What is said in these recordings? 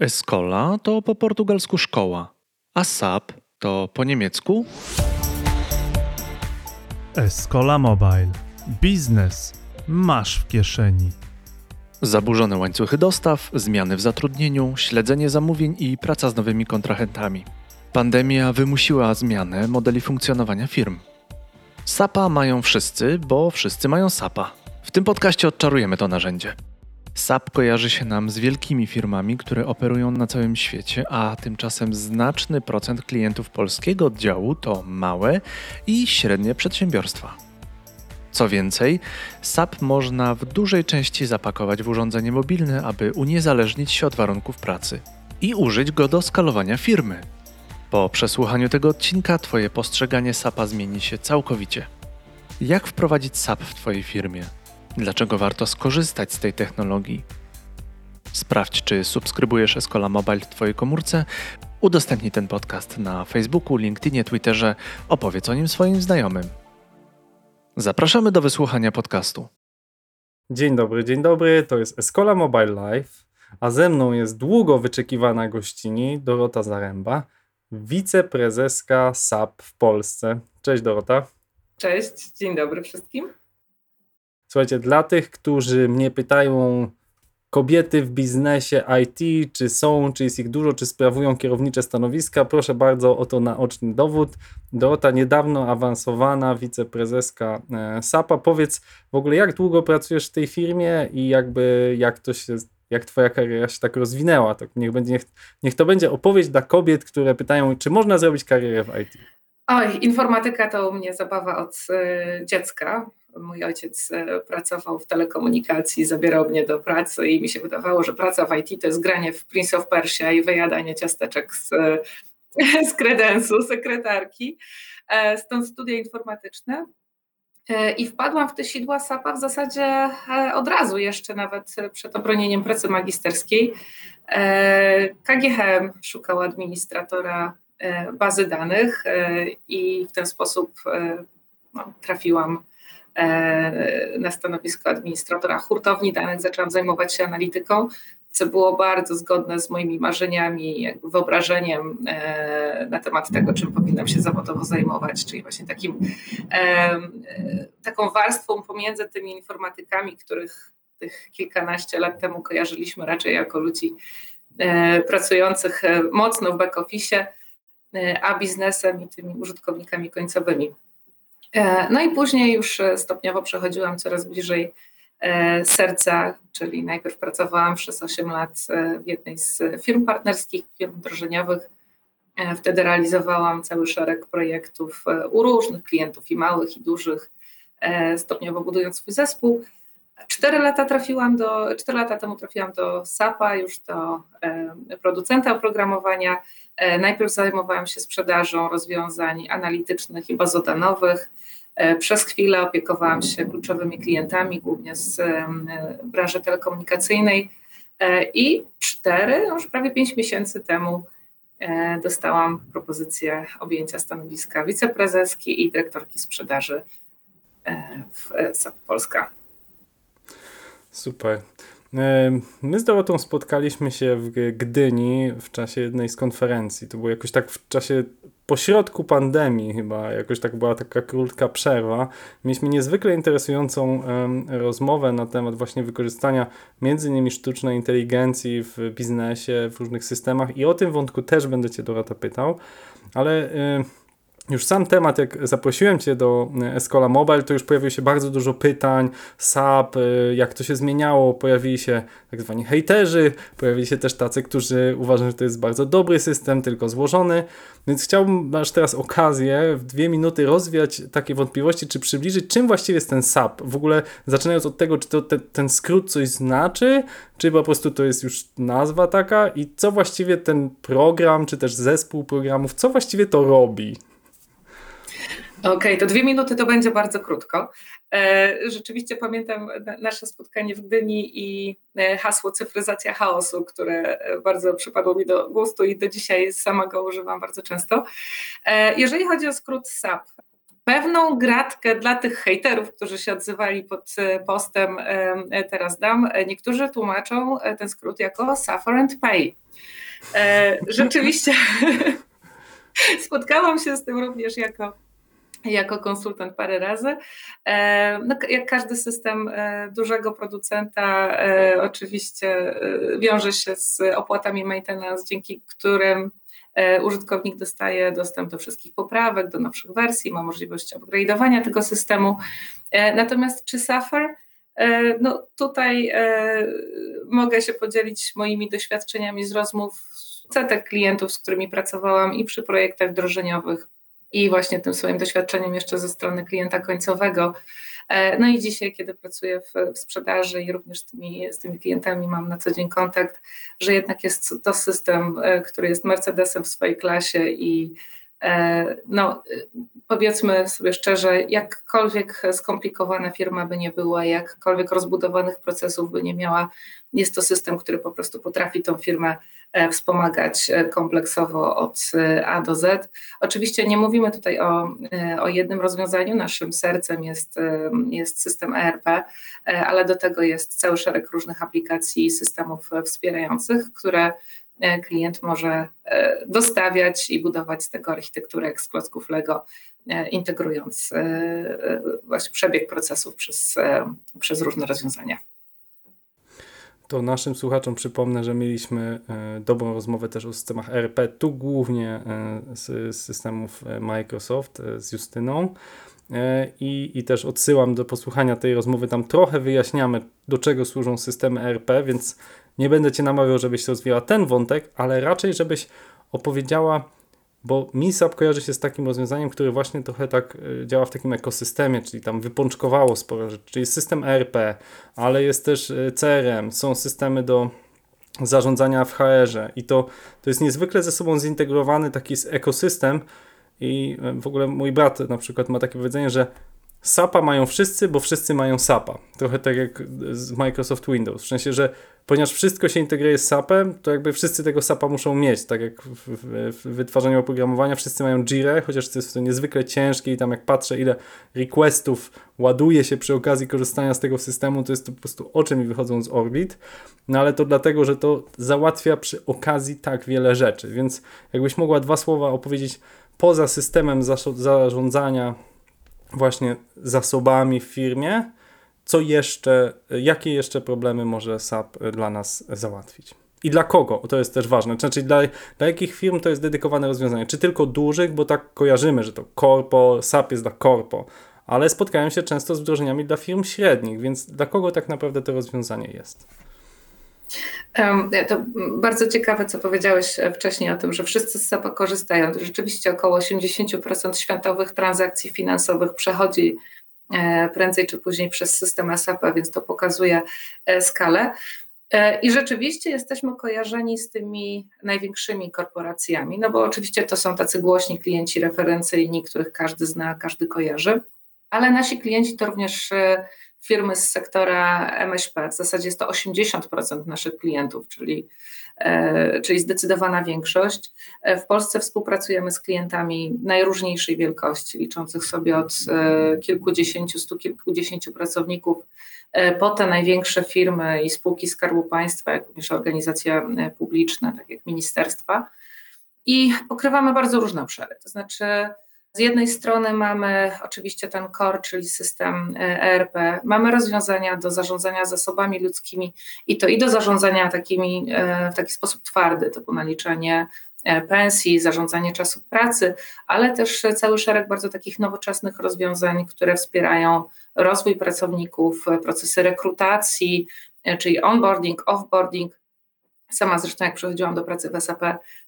Escola to po portugalsku szkoła, a SAP to po niemiecku Escola Mobile. Biznes masz w kieszeni. zaburzone łańcuchy dostaw, zmiany w zatrudnieniu, śledzenie zamówień i praca z nowymi kontrahentami. Pandemia wymusiła zmianę modeli funkcjonowania firm. SAPa mają wszyscy, bo wszyscy mają SAPa. W tym podcaście odczarujemy to narzędzie. SAP kojarzy się nam z wielkimi firmami, które operują na całym świecie, a tymczasem znaczny procent klientów polskiego oddziału to małe i średnie przedsiębiorstwa. Co więcej, SAP można w dużej części zapakować w urządzenie mobilne, aby uniezależnić się od warunków pracy i użyć go do skalowania firmy. Po przesłuchaniu tego odcinka Twoje postrzeganie SAPa zmieni się całkowicie. Jak wprowadzić SAP w Twojej firmie? Dlaczego warto skorzystać z tej technologii? Sprawdź, czy subskrybujesz Escola Mobile w Twojej komórce, udostępnij ten podcast na Facebooku, LinkedInie, Twitterze, opowiedz o nim swoim znajomym. Zapraszamy do wysłuchania podcastu. Dzień dobry, dzień dobry. To jest Escola Mobile Live, a ze mną jest długo wyczekiwana gościni Dorota Zaręba, wiceprezeska SAP w Polsce. Cześć Dorota. Cześć, dzień dobry wszystkim. Słuchajcie, dla tych, którzy mnie pytają, kobiety w biznesie IT, czy są, czy jest ich dużo, czy sprawują kierownicze stanowiska, proszę bardzo o to naoczny dowód. Dorota niedawno awansowana wiceprezeska e, SAP-a. Powiedz w ogóle, jak długo pracujesz w tej firmie i jakby jak to się, jak twoja kariera się tak rozwinęła. Tak niech, będzie, niech, niech to będzie opowieść dla kobiet, które pytają, czy można zrobić karierę w IT. Oj, informatyka to u mnie zabawa od y, dziecka. Mój ojciec y, pracował w telekomunikacji, zabierał mnie do pracy i mi się wydawało, że praca w IT to jest granie w Prince of Persia i wyjadanie ciasteczek z, z kredensu sekretarki. E, stąd studia informatyczne. E, I wpadłam w te sidła SAP-a w zasadzie e, od razu, jeszcze nawet przed obronieniem pracy magisterskiej. KGHM szukał administratora bazy danych i w ten sposób no, trafiłam na stanowisko administratora hurtowni danych, zaczęłam zajmować się analityką, co było bardzo zgodne z moimi marzeniami, wyobrażeniem na temat tego, czym powinnam się zawodowo zajmować, czyli właśnie takim, taką warstwą pomiędzy tymi informatykami, których tych kilkanaście lat temu kojarzyliśmy raczej jako ludzi pracujących mocno w back-office, a biznesem i tymi użytkownikami końcowymi. No i później już stopniowo przechodziłam coraz bliżej serca, czyli najpierw pracowałam przez 8 lat w jednej z firm partnerskich, firm wdrożeniowych. Wtedy realizowałam cały szereg projektów u różnych klientów, i małych, i dużych, stopniowo budując swój zespół. Cztery lata trafiłam do, cztery lata temu trafiłam do SAP-a, już do producenta oprogramowania. Najpierw zajmowałam się sprzedażą rozwiązań analitycznych i bazodanowych. Przez chwilę opiekowałam się kluczowymi klientami, głównie z branży telekomunikacyjnej. I cztery, już prawie pięć miesięcy temu dostałam propozycję objęcia stanowiska wiceprezeski i dyrektorki sprzedaży w SAP Polska. Super. My z Dorotą spotkaliśmy się w Gdyni w czasie jednej z konferencji. To było jakoś tak w czasie pośrodku pandemii chyba, jakoś tak była taka krótka przerwa. Mieliśmy niezwykle interesującą rozmowę na temat właśnie wykorzystania między innymi sztucznej inteligencji w biznesie, w różnych systemach i o tym wątku też będę Cię Dorota pytał, ale... Y już sam temat, jak zaprosiłem Cię do e, Escola Mobile, to już pojawiło się bardzo dużo pytań, SAP, e, jak to się zmieniało, pojawili się tak zwani hejterzy, pojawili się też tacy, którzy uważają, że to jest bardzo dobry system, tylko złożony, więc chciałbym, masz teraz okazję w dwie minuty rozwiać takie wątpliwości, czy przybliżyć, czym właściwie jest ten SAP, w ogóle zaczynając od tego, czy to te, ten skrót coś znaczy, czy po prostu to jest już nazwa taka i co właściwie ten program, czy też zespół programów, co właściwie to robi? Okej, okay, to dwie minuty to będzie bardzo krótko. E, rzeczywiście pamiętam nasze spotkanie w Gdyni i e, hasło cyfryzacja chaosu, które bardzo przypadło mi do gustu i do dzisiaj sama go używam bardzo często. E, jeżeli chodzi o skrót SAP, pewną gratkę dla tych hejterów, którzy się odzywali pod postem teraz dam. Niektórzy tłumaczą ten skrót jako suffer and pay. Rzeczywiście spotkałam się z tym również jako jako konsultant parę razy. No, jak każdy system dużego producenta, oczywiście wiąże się z opłatami maintenance, dzięki którym użytkownik dostaje dostęp do wszystkich poprawek, do nowszych wersji, ma możliwość upgrade'owania tego systemu. Natomiast czy Suffer? No tutaj mogę się podzielić moimi doświadczeniami z rozmów setek klientów, z którymi pracowałam i przy projektach wdrożeniowych, i właśnie tym swoim doświadczeniem jeszcze ze strony klienta końcowego. E, no i dzisiaj, kiedy pracuję w, sprzedaży i również z tymi, z tymi klientami mam na co dzień kontakt, że jednak jest to system, e, który jest Mercedesem w swojej klasie i no, powiedzmy sobie szczerze, jakkolwiek skomplikowana firma by nie była, jakkolwiek rozbudowanych procesów by nie miała, jest to system, który po prostu potrafi tą firmę E, wspomagać e, kompleksowo od e, A do Z. Oczywiście nie mówimy tutaj o, o jednym rozwiązaniu, naszym sercem jest, jest system ERP, ale do tego jest cały szereg różnych aplikacji i systemów wspierających, które klient może dostawiać i budować z tego architekturę jak z klocków Lego, integrując właśnie przebieg procesów przez, przez różne rozwiązania to naszym słuchaczom przypomnę, że mieliśmy e, dobrą rozmowę też o systemach ERP, tu głównie e, z systemów e, Microsoft z Justyną. I, I też odsyłam do posłuchania tej rozmowy. Tam trochę wyjaśniamy, do czego służą systemy ERP, więc nie będę Cię namawiał, żebyś rozwijała ten wątek, ale raczej, żebyś opowiedziała bo MISAP kojarzy się z takim rozwiązaniem, które właśnie trochę tak y, działa w takim ekosystemie, czyli tam wypączkowało sporo rzeczy, czyli system ERP, ale jest też y, CRM, są systemy do zarządzania w HR-ze i to, to jest niezwykle ze sobą zintegrowany taki ekosystem. I w ogóle mój brat na przykład ma takie powiedzenie, że SAPa mają wszyscy, bo wszyscy mają SAPa. Trochę tak jak z Microsoft Windows. W sensie, że ponieważ wszystko się integruje z SAPem, to jakby wszyscy tego SAPa muszą mieć. Tak jak w, w, w wytwarzaniu oprogramowania wszyscy mają Jira, chociaż to jest to niezwykle ciężkie i tam jak patrzę, ile requestów ładuje się przy okazji korzystania z tego systemu, to jest to po prostu oczy mi wychodzą z orbit. No ale to dlatego, że to załatwia przy okazji tak wiele rzeczy. Więc jakbyś mogła dwa słowa opowiedzieć poza systemem zarządzania właśnie zasobami w firmie, co jeszcze, jakie jeszcze problemy może SAP dla nas załatwić. I dla kogo? To jest też ważne. Znaczy, dla, dla jakich firm to jest dedykowane rozwiązanie? Czy tylko dużych, bo tak kojarzymy, że to korpo, SAP jest dla korpo, ale spotkają się często z wdrożeniami dla firm średnich, więc dla kogo tak naprawdę to rozwiązanie jest? To bardzo ciekawe, co powiedziałeś e, wcześniej o tym, że wszyscy z SAP korzystają. Rzeczywiście około 80% światowych transakcji finansowych przechodzi e, prędzej czy później przez system SAP, więc to pokazuje e, skalę. I rzeczywiście jesteśmy kojarzeni z tymi największymi korporacjami, no bo oczywiście to są tacy głośni klienci referencyjni, których każdy zna, każdy kojarzy, ale nasi klienci to również firmy z sektora MŚP. W zasadzie jest to 80% naszych klientów, czyli, e, czyli zdecydowana większość. E, w Polsce współpracujemy z klientami najróżniejszej wielkości, liczących sobie od e, kilkudziesięciu, stu kilkudziesięciu pracowników po te największe firmy i spółki Skarbu Państwa, jak również organizacje publiczne, tak jak ministerstwa. I pokrywamy bardzo różne obszary, to znaczy z jednej strony mamy oczywiście ten core, czyli system ERP, mamy rozwiązania do zarządzania zasobami ludzkimi i to i do zarządzania takimi e, w taki sposób twardy, typu naliczanie e, pensji, zarządzanie czasu pracy, ale też cały szereg bardzo takich nowoczesnych rozwiązań, które wspierają rozwój pracowników, procesy rekrutacji, e, czyli onboarding, offboarding, Sama zresztą, jak przychodziłam do pracy w SAP,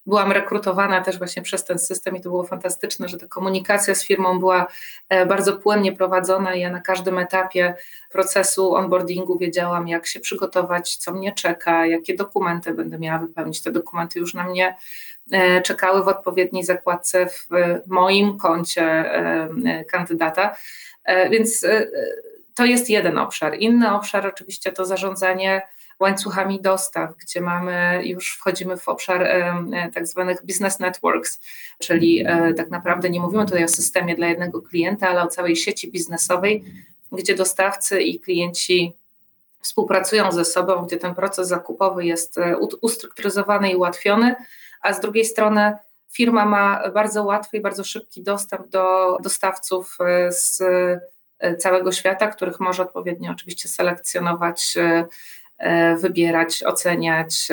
byłam rekrutowana też właśnie przez ten system i to było fantastyczne, że ta komunikacja z firmą była e, bardzo płynnie prowadzona ja na każdym etapie procesu onboardingu wiedziałam, jak się przygotować, co mnie czeka, jakie dokumenty będę miała wypełnić. Te dokumenty już na mnie e, czekały w odpowiedniej zakładce w moim koncie e, kandydata. Więc to jest jeden obszar. Inny obszar oczywiście to zarządzanie łańcuchami dostaw, gdzie mamy, już wchodzimy w obszar e, tak zwanych business networks, czyli e, tak naprawdę nie mówimy tutaj o systemie dla jednego klienta, ale o całej sieci biznesowej, gdzie dostawcy i klienci współpracują ze sobą, gdzie ten proces zakupowy jest e, ustrukturyzowany i ułatwiony, a z drugiej strony firma ma bardzo łatwy i bardzo szybki dostęp do dostawców z całego świata, których może odpowiednio oczywiście selekcjonować, wybierać, oceniać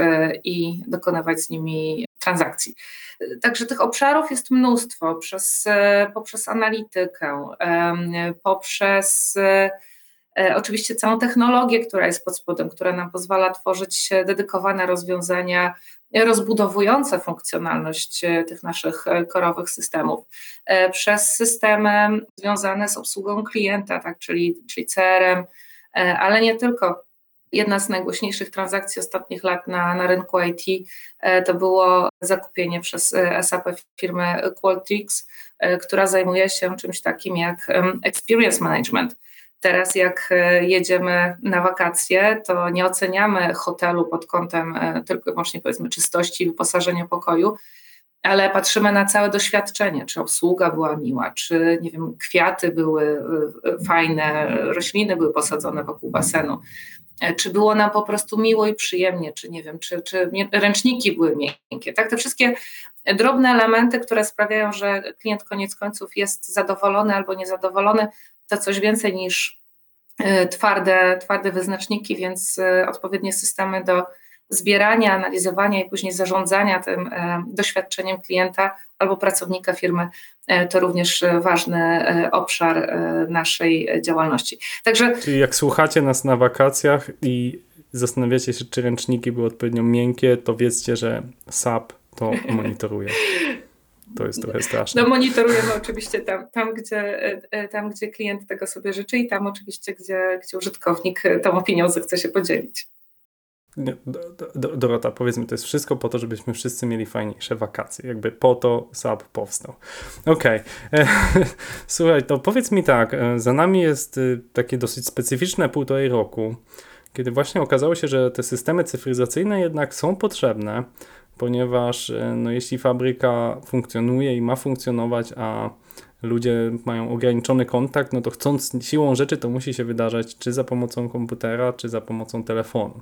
i dokonywać z nimi transakcji. Także tych obszarów jest mnóstwo. Przez, poprzez analitykę, poprzez e, oczywiście całą technologię, która jest pod spodem, która nam pozwala tworzyć dedykowane rozwiązania rozbudowujące funkcjonalność e, tych naszych e, korowych systemów, przez systemy związane z obsługą klienta, tak, czyli, czyli CRM, ale nie tylko Jedna z najgłośniejszych transakcji ostatnich lat na, na rynku IT e, to było zakupienie przez e, SAP firmy Qualtrics, e, która zajmuje się czymś takim jak experience management. Teraz, jak jedziemy na wakacje, to nie oceniamy hotelu pod kątem tylko i wyłącznie powiedzmy czystości i wyposażenia pokoju, ale patrzymy na całe doświadczenie, czy obsługa była miła, czy nie wiem, kwiaty były fajne, rośliny były posadzone wokół basenu. E, czy było nam po prostu miło i przyjemnie, czy nie wiem, czy, czy ręczniki były miękkie. Tak, te wszystkie drobne elementy, które sprawiają, że klient koniec końców jest zadowolony albo niezadowolony, to coś więcej niż e, twarde, twarde wyznaczniki, więc e, odpowiednie systemy do zbierania, analizowania i później zarządzania tym doświadczeniem klienta albo pracownika firmy E, to również ważny e, obszar e, naszej działalności. Także... Czyli jak słuchacie nas na wakacjach i zastanawiacie się, czy ręczniki były odpowiednio miękkie, to wiedzcie, że SAP to monitoruje. To jest trochę straszne. No monitorujemy oczywiście tam, tam, gdzie, tam, gdzie klient tego sobie życzy i tam oczywiście, gdzie, gdzie użytkownik tą opinią zechce się podzielić. Dorota, powiedzmy, to jest wszystko po to, żebyśmy wszyscy mieli fajniejsze wakacje. Jakby po to SAP powstał. Okej. Okay. Słuchaj, to powiedz mi tak, e, za nami jest y, takie dosyć specyficzne półtorej roku, kiedy właśnie okazało się, że te systemy cyfryzacyjne jednak są potrzebne, ponieważ e, no, jeśli fabryka funkcjonuje i ma funkcjonować, a ludzie mają ograniczony kontakt, no to chcąc siłą rzeczy to musi się wydarzać czy za pomocą komputera, czy za pomocą telefonu.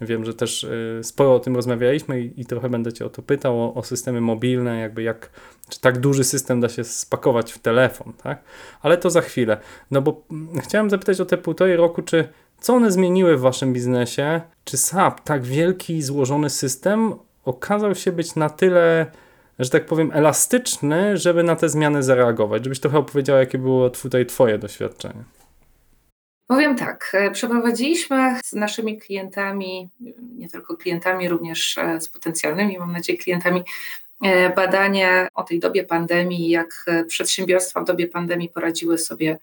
Wiem, że też y, sporo o tym rozmawialiśmy i, trochę będę Cię o to pytał, o, o, systemy mobilne, jakby jak, czy tak duży system da się spakować w telefon, tak? Ale to za chwilę. No bo mm, chciałem zapytać o te półtorej roku, czy co one zmieniły w Waszym biznesie? Czy SAP, tak wielki, złożony system, okazał się być na tyle że tak powiem, elastyczny, żeby na te zmiany zareagować? Żebyś trochę opowiedziała, jakie było tutaj Twoje doświadczenie. Powiem tak, e, przeprowadziliśmy z naszymi klientami, nie tylko klientami, również e, z potencjalnymi, mam nadzieję, klientami, e, badanie o tej dobie pandemii, jak przedsiębiorstwa w dobie pandemii poradziły sobie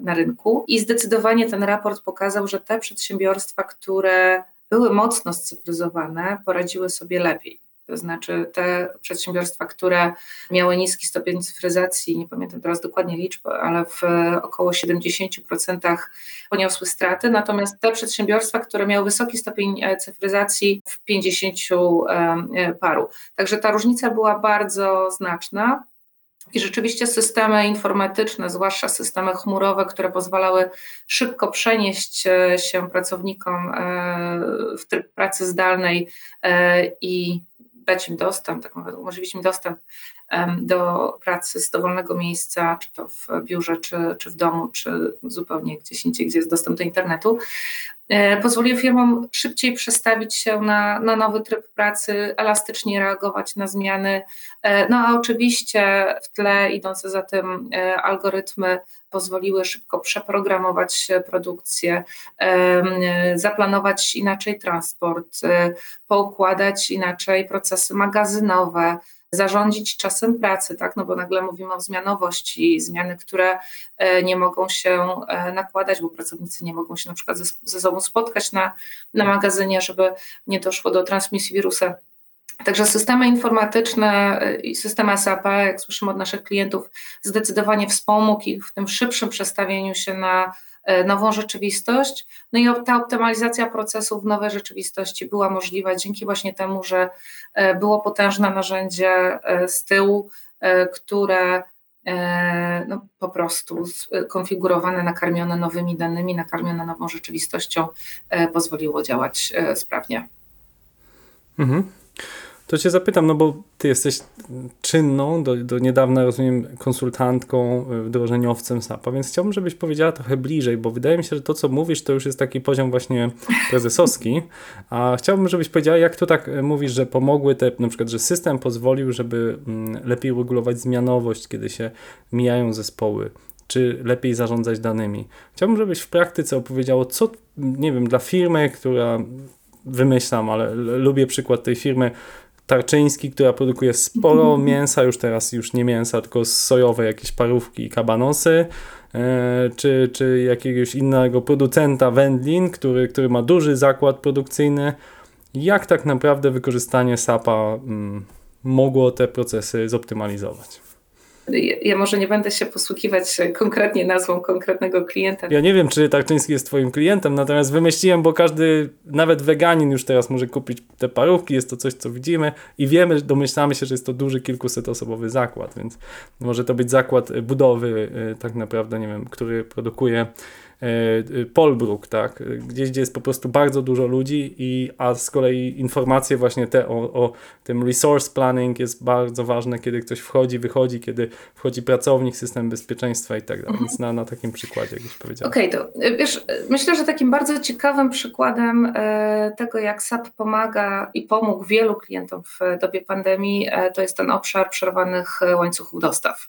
na rynku. I zdecydowanie ten raport pokazał, że te przedsiębiorstwa, które były mocno scyfryzowane, poradziły sobie lepiej. To znaczy te przedsiębiorstwa, które miały niski stopień cyfryzacji, nie pamiętam teraz dokładnie liczby, ale w około 70% poniosły straty, natomiast te przedsiębiorstwa, które miały wysoki stopień e, cyfryzacji w 50 e, paru. Także ta różnica była bardzo znaczna. I rzeczywiście systemy informatyczne, zwłaszcza systemy chmurowe, które pozwalały szybko przenieść e, się pracownikom w tryb pracy zdalnej i dać im dostęp, tak umożliwić im dostęp do pracy z dowolnego miejsca, czy to w biurze, czy, czy w domu, czy zupełnie gdzieś indziej, gdzie jest dostęp do internetu, e, pozwoliło firmom szybciej przestawić się na, na nowy tryb pracy, elastycznie reagować na zmiany. E, no a oczywiście w tle idące za tym e, algorytmy pozwoliły szybko przeprogramować produkcję, zaplanować inaczej transport, poukładać inaczej procesy magazynowe, zarządzić czasem pracy, tak? No bo nagle mówimy o zmianowości, zmiany, które e, nie mogą się e, nakładać, bo pracownicy nie mogą się na przykład ze, ze sobą spotkać na, na magazynie, żeby nie doszło do transmisji wirusa. Także systemy informatyczne e, i system SAP, jak słyszymy od naszych klientów, zdecydowanie wspomógł ich w tym szybszym przestawieniu się na nową rzeczywistość. No i ta optymalizacja procesów w nowej rzeczywistości była możliwa dzięki właśnie temu, że e, było potężne narzędzie e, z tyłu, które no, po prostu konfigurowane, nakarmione nowymi danymi, nakarmione nową rzeczywistością pozwoliło działać sprawnie. Mhm. To cię zapytam, no bo ty jesteś czynną, do, do niedawna rozumiem konsultantką, y, wdrożeniowcem SAP-a, więc chciałbym, żebyś powiedziała trochę bliżej, bo wydaje mi się, że to, co mówisz, to już jest taki poziom właśnie prezesowski, a chciałbym, żebyś powiedziała, jak to tak y, mówisz, że pomogły te, na przykład, że system pozwolił, żeby mm, lepiej regulować zmianowość, kiedy się mijają zespoły, czy lepiej zarządzać danymi. Chciałbym, żebyś w praktyce opowiedziało, co, nie wiem, dla firmy, która wymyślam, ale lubię przykład tej firmy Tarczyński, która produkuje sporo mięsa, już teraz już nie mięsa, tylko sojowe jakieś parówki i kabanosy, e, czy, czy jakiegoś innego producenta wędlin, który, który ma duży zakład produkcyjny. Jak tak naprawdę wykorzystanie SAP-a mm, mogło te procesy zoptymalizować? Ja może nie będę się posługiwać konkretnie nazwą konkretnego klienta. Ja nie wiem, czy Tarczyński jest twoim klientem, natomiast wymyśliłem, bo każdy, nawet weganin już teraz może kupić te parówki, jest to coś, co widzimy i wiemy, domyślamy się, że jest to duży, kilkusetosobowy zakład, więc może to być zakład budowy y, tak naprawdę, nie wiem, który produkuje E, e, Polbruk, tak, gdzieś, gdzie jest po prostu bardzo dużo ludzi, i, a z kolei informacje właśnie te o, o tym resource planning jest bardzo ważne, kiedy ktoś wchodzi, wychodzi, kiedy wchodzi pracownik, system bezpieczeństwa i tak dalej, więc na, na takim przykładzie, jakbyś powiedział. Okej, okay, to e, wiesz, myślę, że takim bardzo ciekawym przykładem tego, jak SAP pomaga i pomógł wielu klientom w dobie pandemii, to jest ten obszar przerwanych łańcuchów dostaw.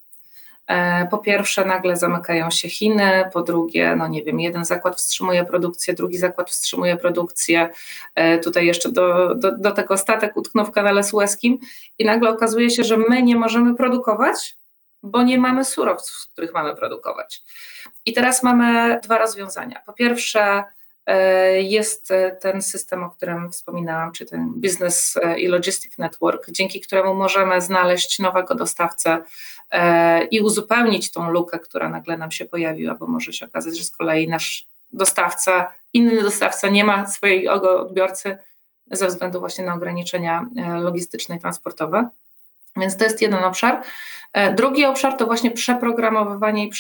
E, po pierwsze, nagle zamykają się Chiny, po drugie, no nie wiem, jeden zakład wstrzymuje produkcję, drugi zakład wstrzymuje produkcję. E, tutaj jeszcze do, do, do tego statek utknął w kanale sueskim i nagle okazuje się, że my nie możemy produkować, bo nie mamy surowców, z których mamy produkować. I teraz mamy dwa rozwiązania. Po pierwsze, jest e, ten system, o którym wspominałam, czy ten Business e, i Logistic Network, dzięki któremu możemy znaleźć nowego dostawcę i uzupełnić tą lukę, która nagle nam się pojawiła, bo może się okazać, że z kolei nasz dostawca, inny dostawca nie ma swojego odbiorcy ze względu właśnie na ograniczenia logistyczne i transportowe. Więc to jest jeden obszar. E, drugi obszar to właśnie przeprogramowywanie i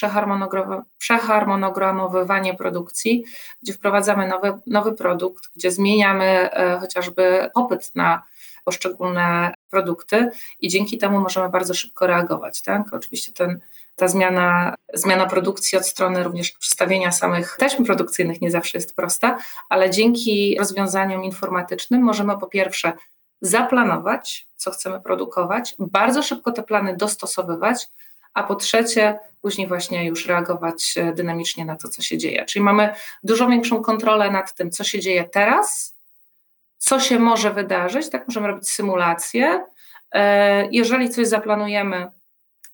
przeharmonogramowywanie produkcji, gdzie wprowadzamy nowy, nowy produkt, gdzie zmieniamy e, chociażby popyt na poszczególne produkty i dzięki temu możemy bardzo szybko reagować. Tak? Oczywiście ten, ta zmiana, zmiana produkcji od strony również przedstawienia samych taśm produkcyjnych nie zawsze jest prosta, ale dzięki rozwiązaniom informatycznym możemy po pierwsze zaplanować, co chcemy produkować, bardzo szybko te plany dostosowywać, a po trzecie, później właśnie już reagować e, dynamicznie na to, co się dzieje. Czyli mamy dużo większą kontrolę nad tym, co się dzieje teraz, co się może wydarzyć, tak możemy robić symulacje. E, jeżeli coś zaplanujemy,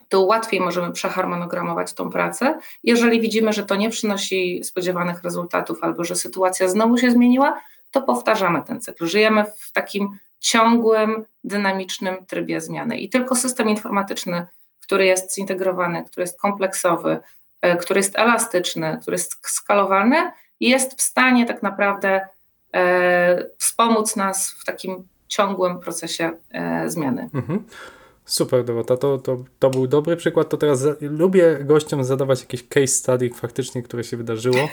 to łatwiej możemy przeharmonogramować tą pracę. Jeżeli widzimy, że to nie przynosi spodziewanych rezultatów albo że sytuacja znowu się zmieniła, to powtarzamy ten cykl. Żyjemy w takim ciągłym, dynamicznym trybie zmiany. I tylko system informatyczny, który jest zintegrowany, który jest kompleksowy, e, który jest elastyczny, który jest skalowalny, jest w stanie tak naprawdę e, wspomóc nas w takim ciągłym procesie e, zmiany. Mhm. Super, Dorota, to, to, to był dobry przykład. To teraz za, lubię gościom zadawać jakieś case study faktycznie, które się wydarzyło.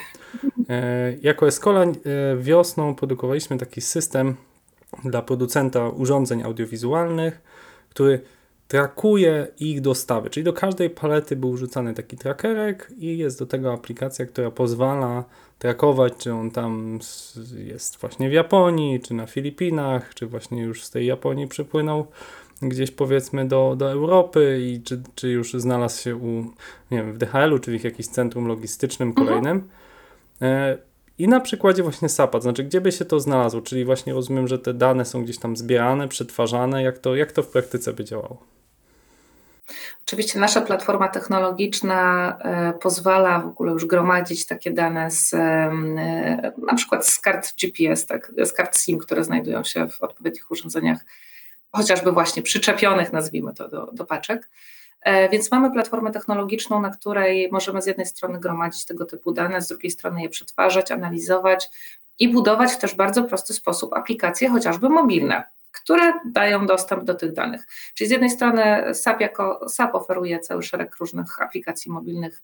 E, jako Escola e, wiosną produkowaliśmy taki system dla producenta urządzeń audiowizualnych, który trakuje ich dostawy. Czyli do każdej palety był wrzucany taki trackerek i jest do tego aplikacja, która pozwala trakować, czy on tam jest właśnie w Japonii, czy na Filipinach, czy właśnie już z tej Japonii przypłynął gdzieś powiedzmy do, do Europy i czy, czy już znalazł się u, nie wiem, w DHL-u, czy w jakimś centrum logistycznym mhm. kolejnym. Mhm. I na przykładzie właśnie SAP-a, to znaczy gdzie by się to znalazło, czyli właśnie rozumiem, że te dane są gdzieś tam zbierane, przetwarzane, jak to, jak to w praktyce by działało? Oczywiście nasza platforma technologiczna e, pozwala w ogóle już gromadzić takie dane z e, na przykład z kart GPS, tak, z kart SIM, które znajdują się w odpowiednich urządzeniach, chociażby właśnie przyczepionych, nazwijmy to, do, do paczek. E, więc mamy platformę technologiczną, na której możemy z jednej strony gromadzić tego typu dane, z drugiej strony je przetwarzać, analizować i budować w też bardzo prosty sposób aplikacje, chociażby mobilne, które dają dostęp do tych danych. Czyli z jednej strony SAP jako SAP oferuje cały szereg różnych aplikacji mobilnych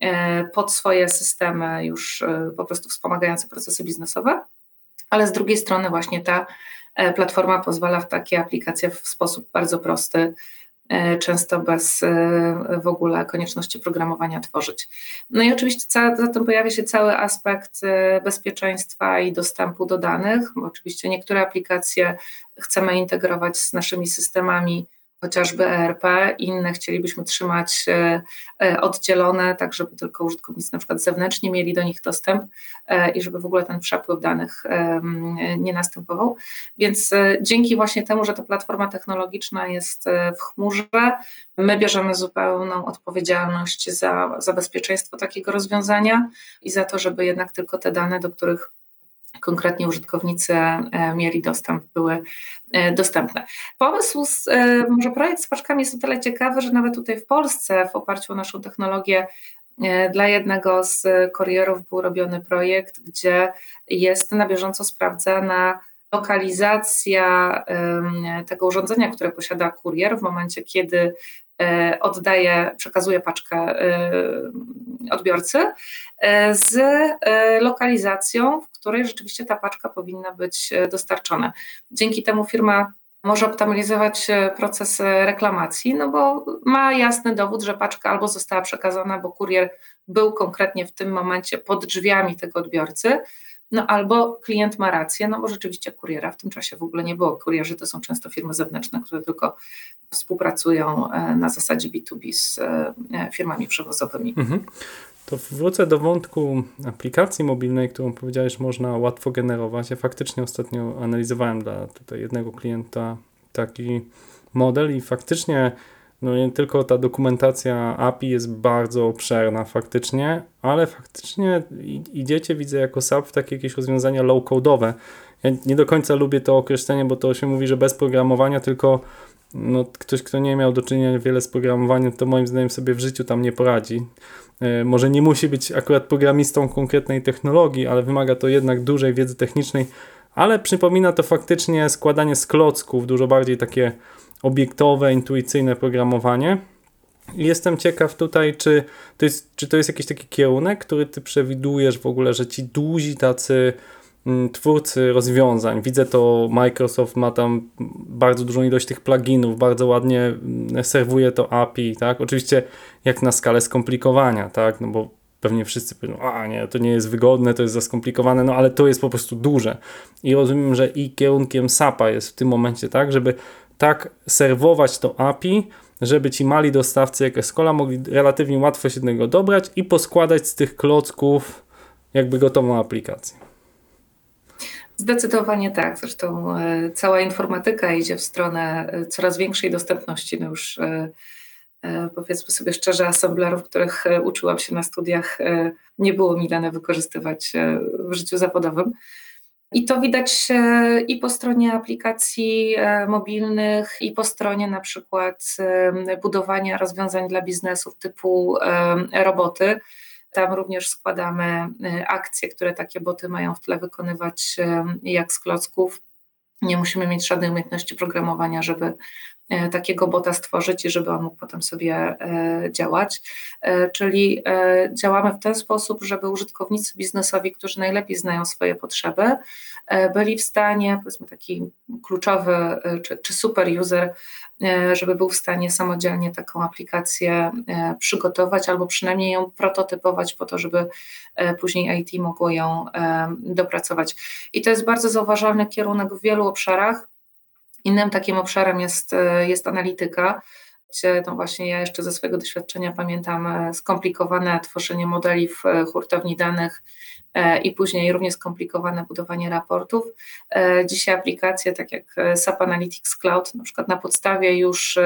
e, pod swoje systemy już e, po prostu wspomagające procesy biznesowe, ale z drugiej strony właśnie ta platforma pozwala w takie aplikacje w sposób bardzo prosty często bez e, w ogóle konieczności programowania tworzyć. No i oczywiście za, tym pojawia się cały aspekt e, bezpieczeństwa i dostępu do danych. Oczywiście niektóre aplikacje chcemy integrować z naszymi systemami chociażby ERP, inne chcielibyśmy trzymać e, e, oddzielone, tak żeby tylko użytkownicy na przykład zewnętrznie mieli do nich dostęp e, i żeby w ogóle ten przepływ danych nie następował. Więc dzięki właśnie temu, że ta platforma technologiczna jest w chmurze, my bierzemy zupełną odpowiedzialność za, za bezpieczeństwo takiego rozwiązania i za to, żeby jednak tylko te dane, do których konkretnie użytkownicy e, mieli dostęp, były e, dostępne. Pomysł, z, e, może projekt z paczkami jest o tyle ciekawy, że nawet tutaj w Polsce w oparciu o naszą technologię dla jednego z kurierów był robiony projekt, gdzie jest na bieżąco sprawdzana lokalizacja tego urządzenia, które posiada kurier w momencie, kiedy oddaje, przekazuje paczkę e, odbiorcy e, z lokalizacją, w której rzeczywiście ta paczka powinna być dostarczona. Dzięki temu firma może optymalizować proces reklamacji, no bo ma jasny dowód, że paczka albo została przekazana, bo kurier był konkretnie w tym momencie pod drzwiami tego odbiorcy, no albo klient ma rację, no bo rzeczywiście kuriera w tym czasie w ogóle nie było. Kurierzy to są często firmy zewnętrzne, które tylko współpracują e, na zasadzie B2B z e, firmami przewozowymi. Mhm. To wrócę do wątku aplikacji mobilnej, którą powiedziałeś, można łatwo generować. Ja faktycznie ostatnio analizowałem dla tutaj jednego klienta taki model i faktycznie no nie tylko ta dokumentacja API jest bardzo obszerna faktycznie, ale faktycznie idziecie, widzę jako SAP w takie jakieś rozwiązania low-codowe. Ja nie do końca lubię to określenie, bo to się mówi, że bez programowania, tylko no, ktoś, kto nie miał do czynienia wiele z programowaniem, to moim zdaniem sobie w życiu tam nie poradzi. E, może nie musi być akurat programistą konkretnej technologii, ale wymaga to jednak dużej wiedzy technicznej, ale przypomina to faktycznie składanie z klocków, dużo bardziej takie obiektowe, intuicyjne programowanie. Jestem ciekaw tutaj, czy to, jest, czy to jest jakiś taki kierunek, który ty przewidujesz w ogóle, że ci duzi tacy mm, twórcy rozwiązań. Widzę to, Microsoft ma tam bardzo dużą ilość tych pluginów, bardzo ładnie mm, serwuje to API, tak? Oczywiście jak na skalę skomplikowania, tak? No bo pewnie wszyscy powiedzą, a nie, to nie jest wygodne, to jest za skomplikowane, no ale to jest po prostu duże. I rozumiem, że i kierunkiem SAP-a jest w tym momencie tak, żeby tak serwować to API, żeby ci mali dostawcy jak Escola mogli relatywnie łatwo się do niego dobrać i poskładać z tych klocków jakby gotową aplikację. Zdecydowanie tak. Zresztą e, cała informatyka idzie w stronę e, coraz większej dostępności. No już e, powiedzmy sobie szczerze, assemblerów, których uczyłam się na studiach, nie było mi dane wykorzystywać w życiu zawodowym. I to widać i po stronie aplikacji e, mobilnych, i po stronie na przykład budowania rozwiązań dla biznesów typu roboty. Tam również składamy e, akcje, które takie boty mają w tle wykonywać, jak z klocków. Nie musimy mieć żadnej umiejętności programowania, żeby E, takiego bota stworzyć i żeby on mógł potem sobie e, działać. E, czyli działamy w ten sposób, żeby użytkownicy biznesowi, którzy najlepiej znają swoje potrzeby, byli w stanie, powiedzmy taki kluczowy czy, czy super user, żeby był w stanie samodzielnie taką aplikację przygotować albo przynajmniej ją prototypować po to, żeby później IT mogło ją dopracować. I to jest bardzo zauważalny kierunek w wielu obszarach. Innym takim obszarem jest, e, jest analityka, gdzie właśnie ja jeszcze ze swojego doświadczenia pamiętam e, skomplikowane tworzenie modeli w e, hurtowni danych i później równie skomplikowane budowanie raportów. Dzisiaj aplikacje tak jak SAP Analytics Cloud, na przykład na podstawie już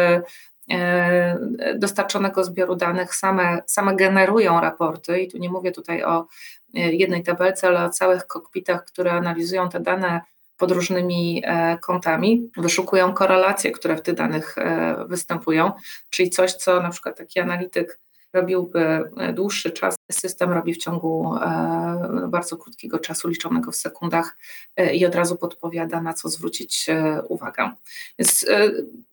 dostarczonego zbioru danych same, same generują raporty i tu nie mówię tutaj o jednej tabelce, ale o całych kokpitach, które analizują te dane pod różnymi e, kątami, wyszukują korelacje, które w tych danych e, występują, czyli coś, co na przykład taki analityk robiłby e, dłuższy czas, system robi w ciągu bardzo krótkiego czasu, liczonego w sekundach i od razu podpowiada, na co zwrócić uwagę. Więc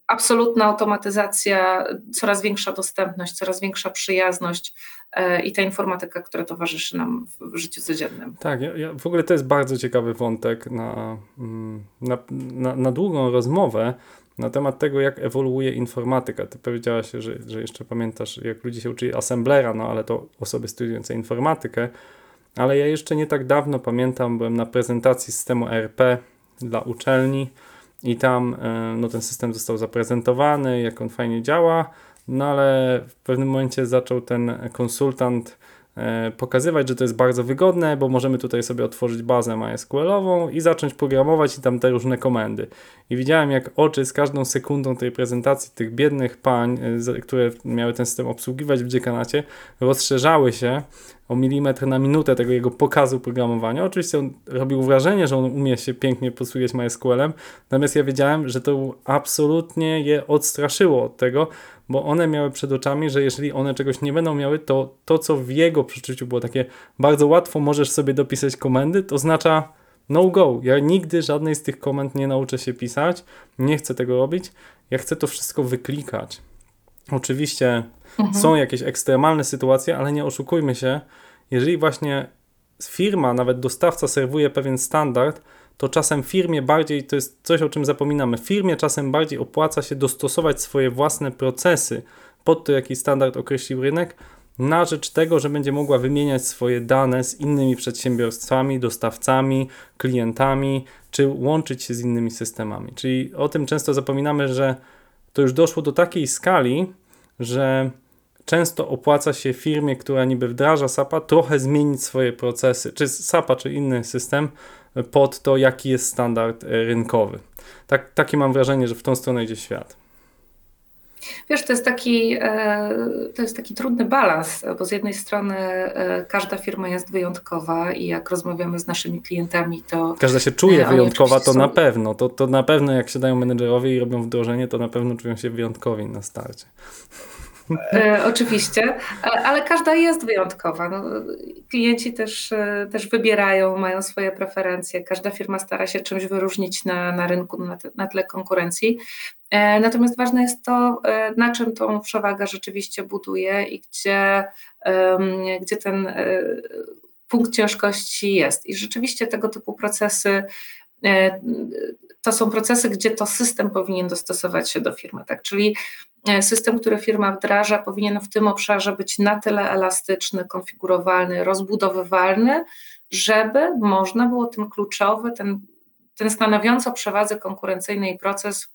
absolutna automatyzacja, coraz większa dostępność, coraz większa przyjazność e, i ta informatyka, która towarzyszy nam w życiu codziennym. Tak, ja, ja w ogóle to jest bardzo ciekawy wątek na, mm, na, na, na długą rozmowę na temat tego, jak ewoluuje informatyka. Ty powiedziałaś, że, że jeszcze pamiętasz, jak ludzie się uczyli assemblera, no ale to osoby studiujące informatykę. Ale ja jeszcze nie tak dawno pamiętam, byłem na prezentacji systemu ERP dla uczelni i tam e, no, ten system został zaprezentowany, jak on fajnie działa, no ale w pewnym momencie zaczął ten konsultant e, pokazywać, że to jest bardzo wygodne, bo możemy tutaj sobie otworzyć bazę MySQL-ową i zacząć programować i tam te różne komendy. I widziałem, jak oczy z każdą sekundą tej prezentacji tych biednych pań, e, które miały ten system obsługiwać w dziekanacie, rozszerzały się o milimetr na minutę tego jego pokazu programowania. Oczywiście on robił wrażenie, że on umie się pięknie posługiwać MySQL-em, natomiast ja wiedziałem, że to absolutnie je odstraszyło od tego, bo one miały przed oczami, że jeżeli one czegoś nie będą miały, to to, co w jego przeczuciu było takie bardzo łatwo możesz sobie dopisać komendy, to oznacza no go. Ja nigdy żadnej z tych komend nie nauczę się pisać, nie chcę tego robić, ja chcę to wszystko wyklikać. Oczywiście mhm. są jakieś ekstremalne sytuacje, ale nie oszukujmy się, jeżeli właśnie firma, nawet dostawca serwuje pewien standard, to czasem firmie bardziej, to jest coś o czym zapominamy, firmie czasem bardziej opłaca się dostosować swoje własne procesy pod to, jaki standard określił rynek, na rzecz tego, że będzie mogła wymieniać swoje dane z innymi przedsiębiorstwami, dostawcami, klientami, czy łączyć się z innymi systemami. Czyli o tym często zapominamy, że to już doszło do takiej skali, że często opłaca się firmie, która niby wdraża SAP-a, trochę zmienić swoje procesy, czy SAP-a, czy inny system pod to, jaki jest standard rynkowy. Tak, takie mam wrażenie, że w tą stronę idzie świat. Wiesz, to jest taki, e, to jest taki trudny balans, bo z jednej strony e, każda firma jest wyjątkowa i jak rozmawiamy z naszymi klientami, to. Każda się czuje e, wyjątkowa, to są... na pewno. To, to na pewno, jak siadają menedżerowie i robią wdrożenie, to na pewno czują się wyjątkowi na starcie. E, oczywiście, ale każda jest wyjątkowa. No, klienci też, e, też wybierają, mają swoje preferencje. Każda firma stara się czymś wyróżnić na, na rynku, na, na tle konkurencji. E, natomiast ważne jest to, e, na czym tą przewagę rzeczywiście buduje i gdzie, gdzie ten e, punkt ciężkości jest. I rzeczywiście tego typu procesy to są procesy, gdzie to system powinien dostosować się do firmy, tak? Czyli system, który firma wdraża, powinien w tym obszarze być na tyle elastyczny, konfigurowalny, rozbudowywalny, żeby można było ten kluczowy, ten, ten stanowiący o przewadze konkurencyjnej proces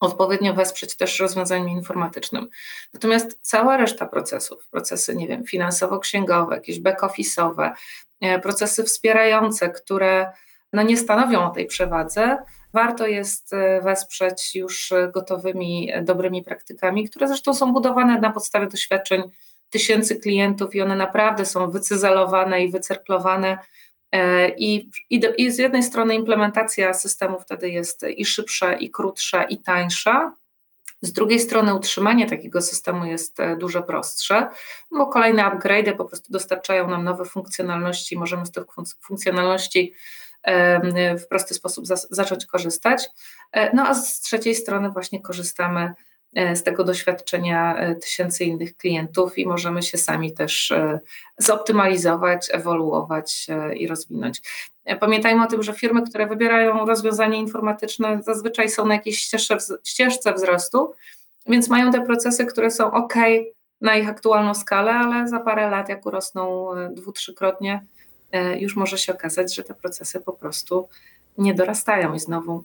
odpowiednio wesprzeć też rozwiązaniem informatycznym. Natomiast cała reszta procesów, procesy, nie wiem, finansowo-księgowe, jakieś back-office'owe, e, procesy wspierające, które no nie stanowią o tej przewadze, warto jest e, wesprzeć już gotowymi, e, dobrymi praktykami, które zresztą są budowane na podstawie doświadczeń tysięcy klientów i one naprawdę są wycyzelowane i wycerklowane E, I, i, do, I z jednej strony implementacja systemu wtedy jest i szybsza, i krótsza, i tańsza. Z drugiej strony utrzymanie takiego systemu jest e, dużo prostsze, bo kolejne upgrade po prostu dostarczają nam nowe funkcjonalności, możemy z tych funkcjonalności w prosty sposób zacząć korzystać. E, no a z trzeciej strony właśnie korzystamy E, z tego doświadczenia e, tysięcy innych klientów i możemy się sami też zoptymalizować, ewoluować i rozwinąć. Pamiętajmy o tym, że firmy, które wybierają rozwiązania informatyczne, zazwyczaj są na jakiejś ścieżce, ścieżce wzrostu, więc mają te procesy, które są ok na ich aktualną skalę, ale za parę lat, jak urosną dwu, trzykrotnie, już może się okazać, że te procesy po prostu nie dorastają i znowu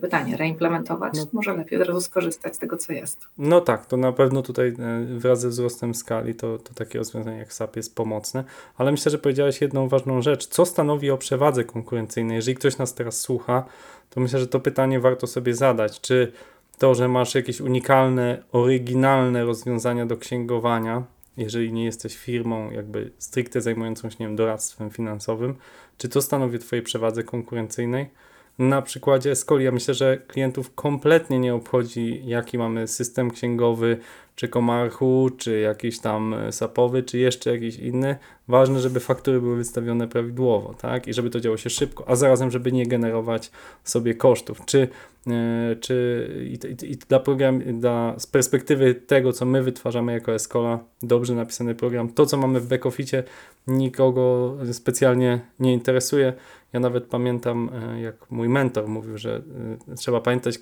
pytanie, reimplementować, no, może lepiej od razu skorzystać z tego, co jest. No tak, to na pewno tutaj e, wraz ze wzrostem skali to, to takie rozwiązanie jak SAP jest pomocne, ale myślę, że powiedziałeś jedną ważną rzecz. Co stanowi o przewadze konkurencyjnej? Jeżeli ktoś nas teraz słucha, to myślę, że to pytanie warto sobie zadać. Czy to, że masz jakieś unikalne, oryginalne rozwiązania do księgowania, jeżeli nie jesteś firmą jakby stricte zajmującą się nie wiem, doradztwem finansowym, czy to stanowi o Twojej przewadze konkurencyjnej? Na przykładzie Skoli. Ja myślę, że klientów kompletnie nie obchodzi, jaki mamy system księgowy, czy Komarchu, czy jakiś tam e, sapowy, czy jeszcze jakiś inny. Ważne, żeby faktury były wystawione prawidłowo, tak? I żeby to działo się szybko, a zarazem, żeby nie generować sobie kosztów. Czy, yy, czy i, i, dla program, dla, z perspektywy tego, co my wytwarzamy jako Escola, dobrze napisany program, to, co mamy w backofficie, nikogo specjalnie nie interesuje. Ja nawet pamiętam, yy, jak mój mentor mówił, że yy, trzeba pamiętać,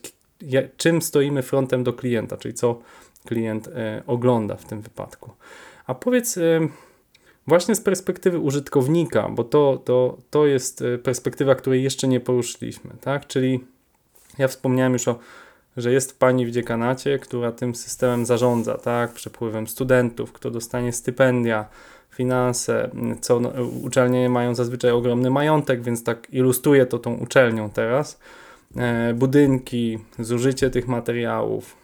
czym stoimy frontem do klienta, czyli co klient e, ogląda w tym wypadku. A powiedz e, właśnie z perspektywy użytkownika, bo to, to, to jest e, perspektywa, której jeszcze nie poruszyliśmy, tak? Czyli ja wspomniałem już o że jest pani w dziekanacie, która tym systemem zarządza, tak, przepływem studentów, kto dostanie stypendia, finanse, co no, uczelnie mają zazwyczaj ogromny majątek, więc tak ilustruje to tą uczelnią teraz. E, budynki, zużycie tych materiałów,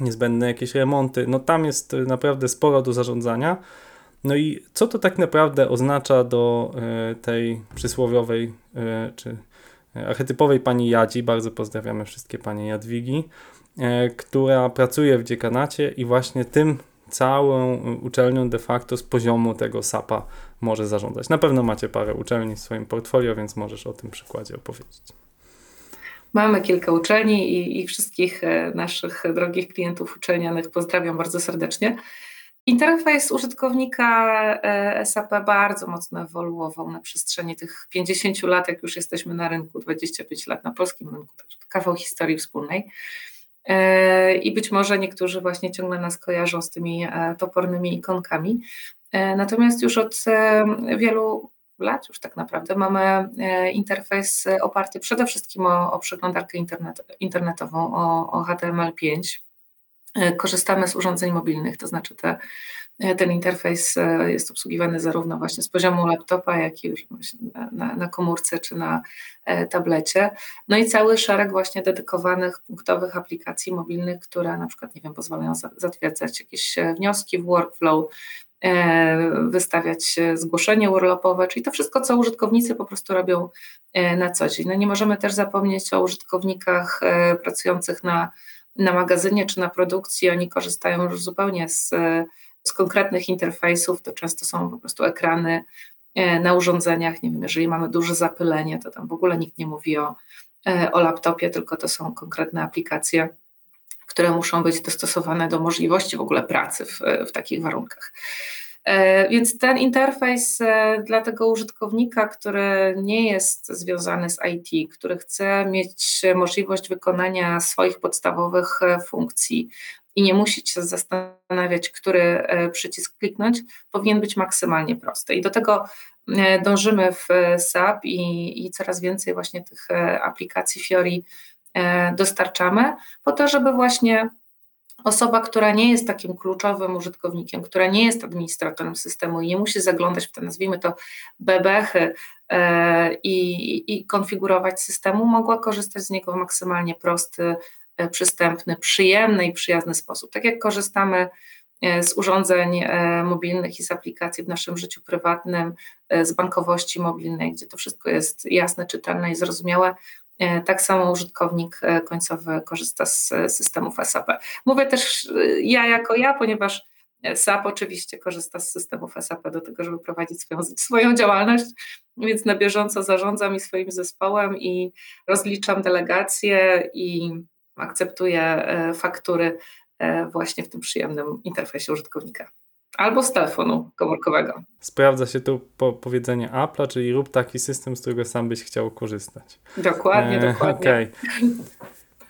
niezbędne jakieś remonty. No tam jest naprawdę sporo do zarządzania. No i co to tak naprawdę oznacza do e, tej przysłowiowej e, czy archetypowej pani Jadzi, bardzo pozdrawiamy wszystkie panie Jadwigi, która pracuje w dziekanacie i właśnie tym całą uczelnią de facto z poziomu tego SAP-a może zarządzać. Na pewno macie parę uczelni w swoim portfolio, więc możesz o tym przykładzie opowiedzieć. Mamy kilka uczelni i, i wszystkich e, naszych drogich klientów uczelnianych pozdrawiam bardzo serdecznie. Interfejs użytkownika e, SAP bardzo mocno ewoluował na przestrzeni tych 50 lat, jak już jesteśmy na rynku, 25 lat na polskim rynku, także kawał historii wspólnej. E, I być może niektórzy właśnie ciągle nas kojarzą z tymi topornymi ikonkami. Natomiast już od wielu lat już tak naprawdę mamy e, interfejs oparty przede wszystkim o, o przeglądarkę internet, internetową, o, o HTML5. E, korzystamy z urządzeń mobilnych, to znaczy te, e, ten interfejs jest obsługiwany zarówno właśnie z poziomu laptopa, jak i już na, na, komórce czy na tablecie. No i cały szereg właśnie dedykowanych punktowych aplikacji mobilnych, które na przykład, nie wiem, pozwalają zatwierdzać jakieś wnioski w workflow, E, wystawiać zgłoszenie urlopowe, czyli to wszystko, co użytkownicy po prostu robią e, na co dzień. No nie możemy też zapomnieć o użytkownikach e, pracujących na, na magazynie czy na produkcji. Oni korzystają już zupełnie z, z konkretnych interfejsów, to często są po prostu ekrany na urządzeniach. Nie wiem, jeżeli mamy duże zapylenie, to tam w ogóle nikt nie mówi o, o laptopie, tylko to są konkretne aplikacje które muszą być dostosowane do możliwości w ogóle pracy w, w takich warunkach. E, więc ten interfejs e, dla tego użytkownika, który nie jest związany z IT, który chce mieć możliwość wykonania swoich podstawowych e, funkcji i nie musi się zastanawiać, który przycisk kliknąć, powinien być maksymalnie prosty. I do tego dążymy w SAP i, i coraz więcej właśnie tych aplikacji Fiori E, dostarczamy, po to, żeby właśnie osoba, która nie jest takim kluczowym użytkownikiem, która nie jest administratorem systemu i nie musi zaglądać w te, nazwijmy to, bebechy e, i, i konfigurować systemu, mogła korzystać z niego w maksymalnie prosty, e, przystępny, przyjemny i przyjazny sposób. Tak jak korzystamy z urządzeń mobilnych i z aplikacji w naszym życiu prywatnym, z bankowości mobilnej, gdzie to wszystko jest jasne, czytelne i zrozumiałe, E, tak samo użytkownik e, końcowy korzysta z systemów SAP. Mówię też e, ja jako ja, ponieważ SAP oczywiście korzysta z systemów SAP do tego, żeby prowadzić swoją, swoją działalność, więc na bieżąco zarządzam i swoim zespołem i rozliczam delegacje i akceptuję faktury właśnie w tym przyjemnym interfejsie użytkownika. Albo z telefonu komórkowego. Sprawdza się tu po powiedzenie Apple'a, czyli rób taki system, z którego sam byś chciał korzystać. Dokładnie, e, dokładnie. Okay.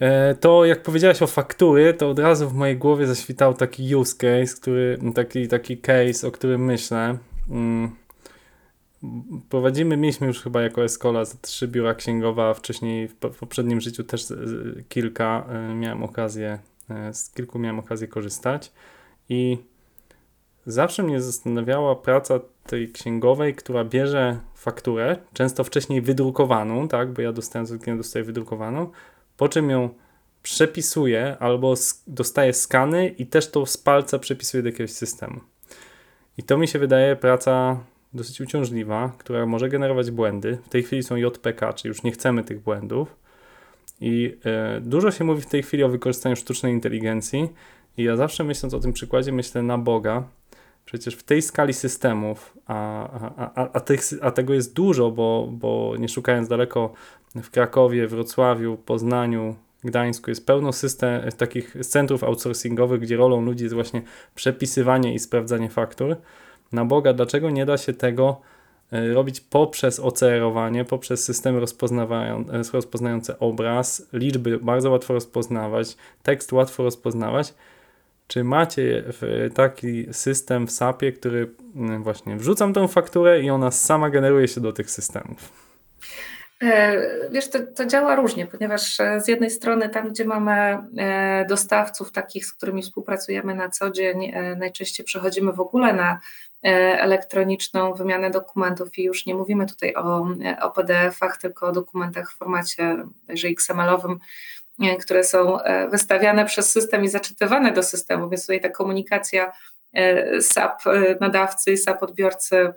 E, to jak powiedziałaś o faktury, to od razu w mojej głowie zaświtał taki use case, który, taki, taki case, o którym myślę. Mm. Prowadzimy, mieliśmy już chyba jako Escola trzy biura księgowe, a wcześniej w poprzednim życiu też kilka e, miałem okazję, e, z kilku miałem okazję korzystać i Zawsze mnie zastanawiała praca tej księgowej, która bierze fakturę, często wcześniej wydrukowaną, tak, bo ja dostałem z klienta dostaję wydrukowaną, po czym ją przepisuje albo dostaje skany i też to z palca przepisuje do jakiegoś systemu. I to mi się wydaje praca dosyć uciążliwa, która może generować błędy. W tej chwili są JPK, czyli już nie chcemy tych błędów. I e, dużo się mówi w tej chwili o wykorzystaniu sztucznej inteligencji. I ja zawsze myśląc o tym przykładzie, myślę na Boga. Przecież w tej skali systemów, a, a, a, a, tych, a tego jest dużo, bo, bo nie szukając daleko, w Krakowie, Wrocławiu, Poznaniu, Gdańsku jest pełno system, takich centrów outsourcingowych, gdzie rolą ludzi jest właśnie przepisywanie i sprawdzanie faktur. Na Boga, dlaczego nie da się tego e, robić poprzez OCR-owanie, poprzez systemy rozpoznające obraz, liczby bardzo łatwo rozpoznawać, tekst łatwo rozpoznawać. Czy macie taki system w SAP-ie, który mm, właśnie wrzucam tą fakturę i ona sama generuje się do tych systemów? E, wiesz, to, to, działa różnie, ponieważ e, z jednej strony tam, gdzie mamy e, dostawców takich, z którymi współpracujemy na co dzień, najczęściej przechodzimy w ogóle na elektroniczną wymianę dokumentów i już nie mówimy tutaj o, o PDF-ach, tylko o dokumentach w formacie XML-owym, które są wystawiane przez system i zaczytywane do systemu, więc tutaj ta komunikacja SAP nadawcy i SAP odbiorcy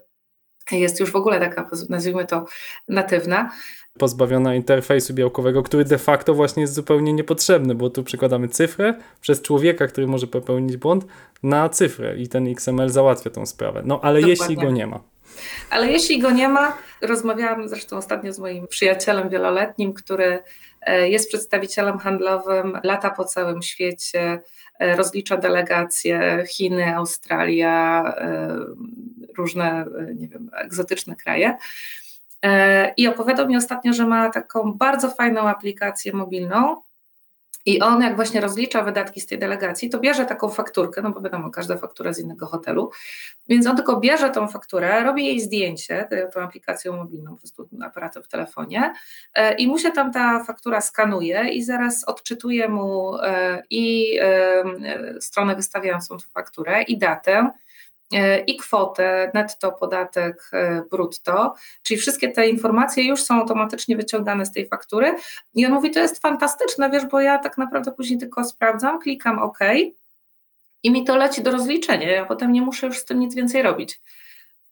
jest już w ogóle taka, nazwijmy to, natywna. Pozbawiona interfejsu białkowego, który de facto właśnie jest zupełnie niepotrzebny, bo tu przykładamy cyfrę przez człowieka, który może popełnić błąd, na cyfrę i ten XML załatwia tą sprawę. No ale Dokładnie. jeśli go nie ma. Ale jeśli go nie ma, rozmawiałam zresztą ostatnio z moim przyjacielem wieloletnim, który e, jest przedstawicielem handlowym, lata po całym świecie, e, rozlicza delegacje Chiny, Australia, e, różne, nie wiem, egzotyczne kraje. I opowiadał mi ostatnio, że ma taką bardzo fajną aplikację mobilną, i on, jak właśnie rozlicza wydatki z tej delegacji, to bierze taką fakturkę, no bo wiadomo, każda faktura z innego hotelu, więc on tylko bierze tą fakturę, robi jej zdjęcie, tą aplikacją mobilną, po prostu aparatem w telefonie e, i mu się tam ta faktura skanuje i zaraz odczytuje mu e, i e, stronę wystawiającą tę fakturę i datę, E, i kwotę, netto, podatek, e, brutto, czyli wszystkie te informacje już są automatycznie wyciągane z tej faktury. I on mówi, to jest fantastyczne, wiesz, bo ja tak naprawdę później tylko sprawdzam, klikam OK i mi to leci do rozliczenia, ja potem nie muszę już z tym nic więcej robić.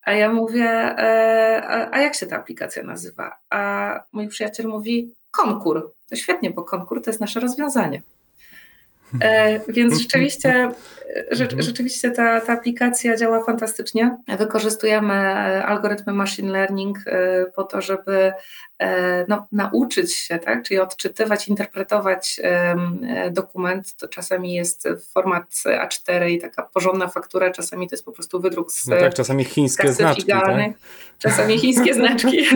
A ja mówię, e, a jak się ta aplikacja nazywa? A mój przyjaciel mówi, konkur. To świetnie, bo konkur to jest nasze rozwiązanie. E, więc rzeczywiście, rze, mhm. rzeczywiście ta, ta aplikacja działa fantastycznie. Wykorzystujemy e, algorytmy machine learning e, po to, żeby no, nauczyć się, tak? czyli odczytywać, interpretować dokument. To czasami jest format A4 i taka porządna faktura, czasami to jest po prostu wydruk z. No tak, czasami chińskie znaczki. Tak? Czasami chińskie znaczki.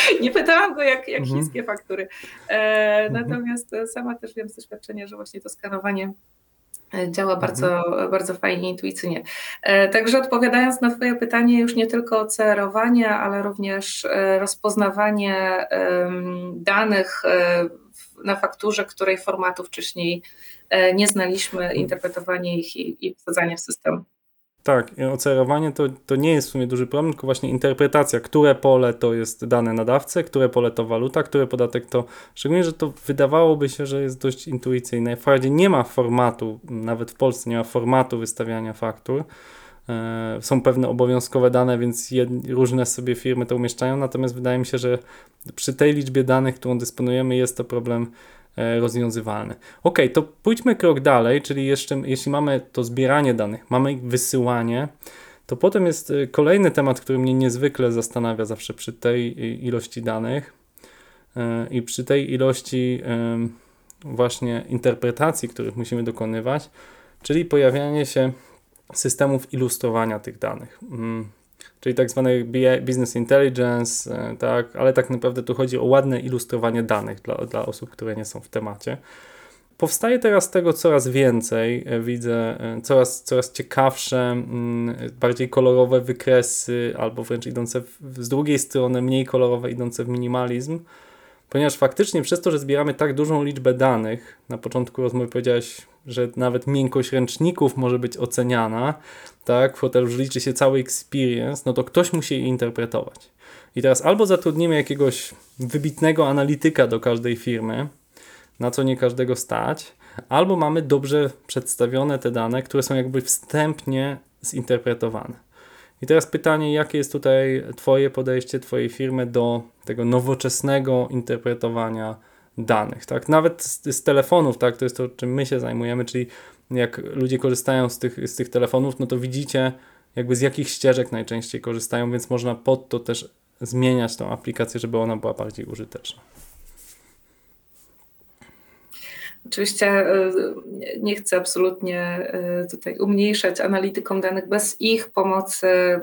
nie pytałam go, jak, jak mhm. chińskie faktury. E, mhm. Natomiast sama też wiem z doświadczenia, że właśnie to skanowanie e, działa mhm. bardzo, bardzo fajnie, intuicyjnie. E, także odpowiadając na Twoje pytanie, już nie tylko CR-owanie, ale również e, rozpoznawanie danych na fakturze, której formatu wcześniej nie znaliśmy, interpretowanie ich i, i wsadzanie w system. Tak, ocerowanie to, to nie jest w sumie duży problem, tylko właśnie interpretacja, które pole to jest dane nadawcy, które pole to waluta, które podatek to. Szczególnie, że to wydawałoby się, że jest dość intuicyjne. Wprawdzie nie ma formatu, nawet w Polsce nie ma formatu wystawiania faktur. E, są pewne obowiązkowe dane, więc różne sobie firmy to umieszczają, natomiast wydaje mi się, że przy tej liczbie danych, którą dysponujemy, jest to problem E, rozwiązywalny. Ok, to pójdźmy krok dalej, czyli jeszcze, jeśli mamy to zbieranie danych, mamy ich wysyłanie, to potem jest e, kolejny temat, który mnie niezwykle zastanawia zawsze przy tej ilości danych e, i przy tej ilości właśnie interpretacji, których musimy dokonywać, czyli pojawianie się systemów ilustrowania tych danych. Czyli tak zwane business intelligence, e, tak, ale tak naprawdę tu chodzi o ładne ilustrowanie danych dla, dla osób, które nie są w temacie. Powstaje teraz tego coraz więcej, e, widzę e, coraz, coraz ciekawsze, mm, bardziej kolorowe wykresy, albo wręcz idące w, z drugiej strony mniej kolorowe, idące w minimalizm, ponieważ faktycznie przez to, że zbieramy tak dużą liczbę danych, na początku rozmowy powiedziałeś, że nawet miękkość ręczników może być oceniana, tak, w hotelu liczy się cały experience, no to ktoś musi je interpretować. I teraz albo zatrudnimy jakiegoś wybitnego analityka do każdej firmy, na co nie każdego stać, albo mamy dobrze przedstawione te dane, które są jakby wstępnie zinterpretowane. I teraz pytanie, jakie jest tutaj Twoje podejście, Twojej firmy do tego nowoczesnego interpretowania danych, tak? Nawet z, z, telefonów, tak? To jest to, czym my się zajmujemy, czyli jak ludzie korzystają z tych, z tych telefonów, no to widzicie jakby z jakich ścieżek najczęściej korzystają, więc można pod to też zmieniać tą aplikację, żeby ona była bardziej użyteczna. Oczywiście y, nie chcę absolutnie y, tutaj umniejszać analitykom danych. Bez ich pomocy y,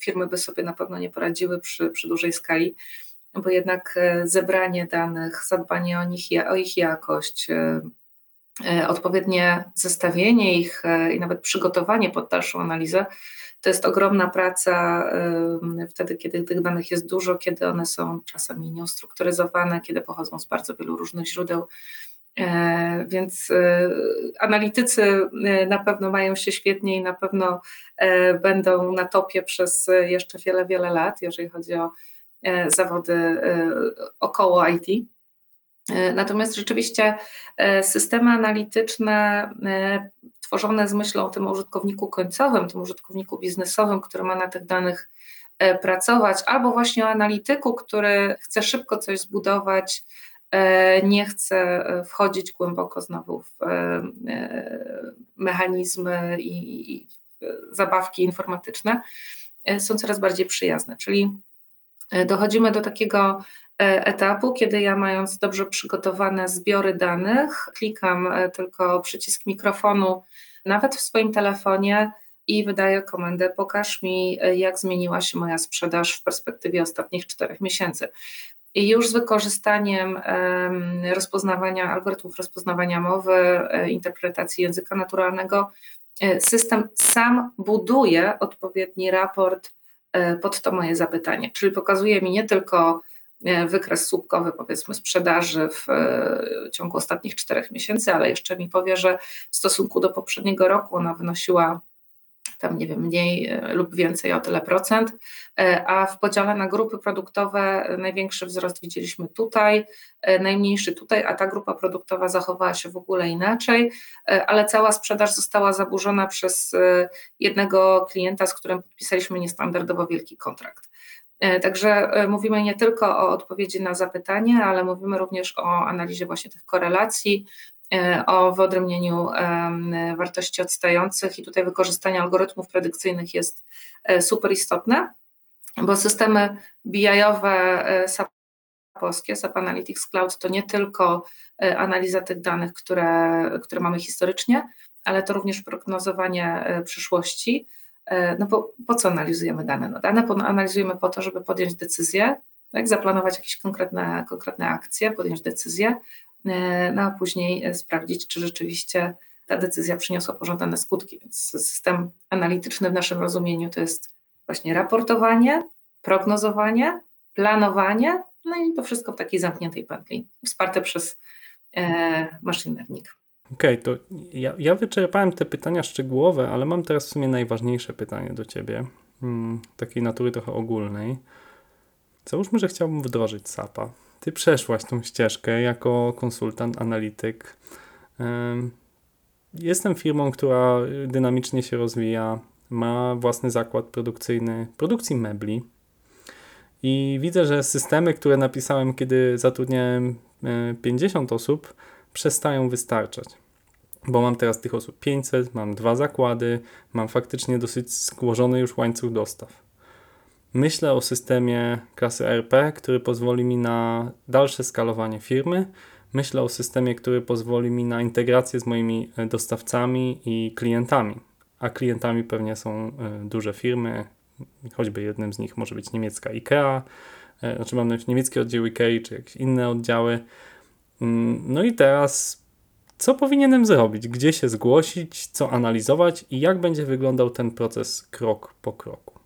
firmy by sobie na pewno nie poradziły przy, przy dużej skali, bo jednak zebranie danych, zadbanie o, nich, o ich jakość, odpowiednie zestawienie ich i nawet przygotowanie pod dalszą analizę to jest ogromna praca wtedy, kiedy tych danych jest dużo, kiedy one są czasami nieustrukturyzowane, kiedy pochodzą z bardzo wielu różnych źródeł. E, więc e, analitycy e, na pewno mają się świetnie i na pewno będą na topie przez jeszcze wiele, wiele lat, jeżeli chodzi o zawody około IT. Natomiast rzeczywiście systemy analityczne tworzone z myślą o tym użytkowniku końcowym, tym użytkowniku biznesowym, który ma na tych danych pracować, albo właśnie o analityku, który chce szybko coś zbudować, E, nie chcę e, wchodzić głęboko znowu w e, mechanizmy i zabawki informatyczne, są coraz bardziej przyjazne. Czyli dochodzimy do takiego etapu, kiedy ja mając dobrze przygotowane zbiory danych, klikam tylko przycisk mikrofonu, nawet w swoim telefonie i wydaję komendę: pokaż mi, jak zmieniła się moja sprzedaż w perspektywie ostatnich czterech miesięcy. I już z wykorzystaniem rozpoznawania, algorytmów rozpoznawania mowy, e, interpretacji języka naturalnego, e, system sam buduje odpowiedni raport e, pod to moje zapytanie. Czyli pokazuje mi nie tylko wykres słupkowy, powiedzmy, sprzedaży w ciągu ostatnich czterech miesięcy, ale jeszcze mi powie, że w stosunku do poprzedniego roku ona wynosiła tam nie wiem, mniej e, lub więcej o tyle procent, e, a w podziale na grupy produktowe e, największy wzrost widzieliśmy tutaj, najmniejszy tutaj, a ta grupa produktowa zachowała się w ogóle inaczej, ale cała sprzedaż została zaburzona przez jednego klienta, z którym podpisaliśmy niestandardowo wielki kontrakt. Także mówimy nie tylko o odpowiedzi na zapytanie, ale mówimy również o analizie właśnie tych korelacji, E, o wyodrębnieniu wartości odstających i tutaj wykorzystanie algorytmów predykcyjnych jest e, super istotne, bo systemy BI-owe e, SAP polskie, SAP Analytics Cloud to nie tylko analiza tych danych, które, które mamy historycznie, ale to również prognozowanie przyszłości. No bo po co analizujemy dane? No dane analizujemy po to, żeby podjąć decyzję, tak, zaplanować jakieś konkretne, konkretne akcje, podjąć decyzję, E, no a później e, sprawdzić, czy rzeczywiście ta decyzja przyniosła pożądane skutki. Więc system analityczny w naszym rozumieniu to jest właśnie raportowanie, prognozowanie, planowanie, no i to wszystko w takiej zamkniętej pętli, wsparte przez e, machine learning. Okej, okay, to ja, ja wyczerpałem te pytania szczegółowe, ale mam teraz w sumie najważniejsze pytanie do Ciebie, hmm, takiej natury trochę ogólnej. Załóżmy, że chciałbym wdrożyć SAP-a ty przeszłaś tą ścieżkę jako konsultant, analityk. Jestem firmą, która dynamicznie się rozwija, ma własny zakład produkcyjny produkcji mebli. I widzę, że systemy, które napisałem, kiedy zatrudniałem 50 e, osób, przestają wystarczać. Bo mam teraz tych osób 500, mam dwa zakłady, mam faktycznie dosyć złożony już łańcuch dostaw. Myślę o systemie klasy RP, który pozwoli mi na dalsze skalowanie firmy. Myślę o systemie, który pozwoli mi na integrację z moimi e, dostawcami i klientami. A klientami pewnie są e, duże firmy, choćby jednym z nich może być niemiecka IKEA, e, znaczy mam na myśli niemiecki oddział IKEA czy jakieś inne oddziały. Mm, no i teraz co powinienem zrobić? Gdzie się zgłosić? Co analizować? I jak będzie wyglądał ten proces krok po kroku?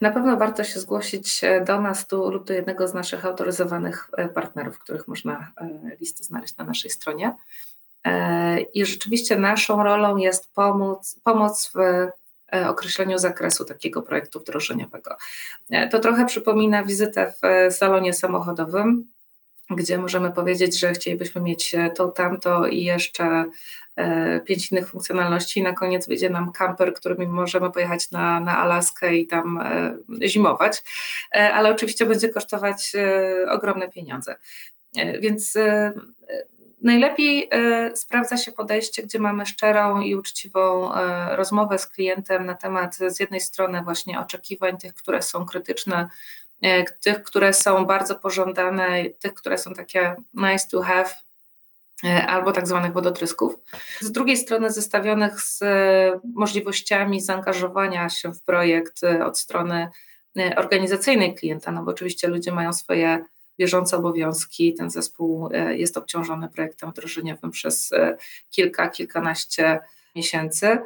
Na pewno warto się zgłosić e, do nas tu lub do jednego z naszych autoryzowanych e, partnerów, których można e, listę znaleźć na naszej stronie. I rzeczywiście naszą rolą jest pomóc, pomoc w określeniu zakresu takiego projektu wdrożeniowego. To trochę przypomina wizytę w salonie samochodowym, gdzie możemy powiedzieć, że chcielibyśmy mieć to, tamto i jeszcze pięć innych funkcjonalności. Na koniec wyjdzie nam kamper, którym możemy pojechać na, na Alaskę i tam zimować, ale oczywiście będzie kosztować ogromne pieniądze. Więc Najlepiej e, sprawdza się podejście, gdzie mamy szczerą i uczciwą e, rozmowę z klientem na temat z jednej strony właśnie oczekiwań, tych, które są krytyczne, e, tych, które są bardzo pożądane, tych, które są takie nice to have, albo tak zwanych wodotrysków. Z drugiej strony zestawionych z możliwościami zaangażowania się w projekt od strony organizacyjnej klienta, no bo oczywiście ludzie mają swoje bieżące obowiązki. Ten zespół e, jest obciążony projektem wdrożeniowym przez e, kilka, kilkanaście miesięcy, e,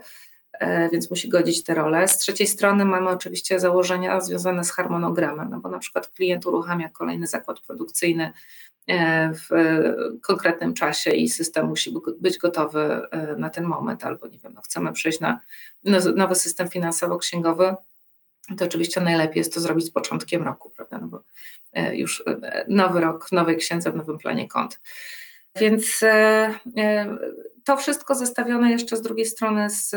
więc musi godzić te role. Z trzeciej strony mamy oczywiście założenia związane z harmonogramem, no bo na przykład klient uruchamia kolejny zakład produkcyjny w konkretnym czasie i system musi być gotowy na ten moment, albo nie wiem, no chcemy przejść na nowy system finansowo-księgowy, to oczywiście najlepiej jest to zrobić z początkiem roku, prawda? No bo e, już e, nowy rok w nowej księdze, w nowym planie kont. Więc e, to wszystko zestawione jeszcze z drugiej strony z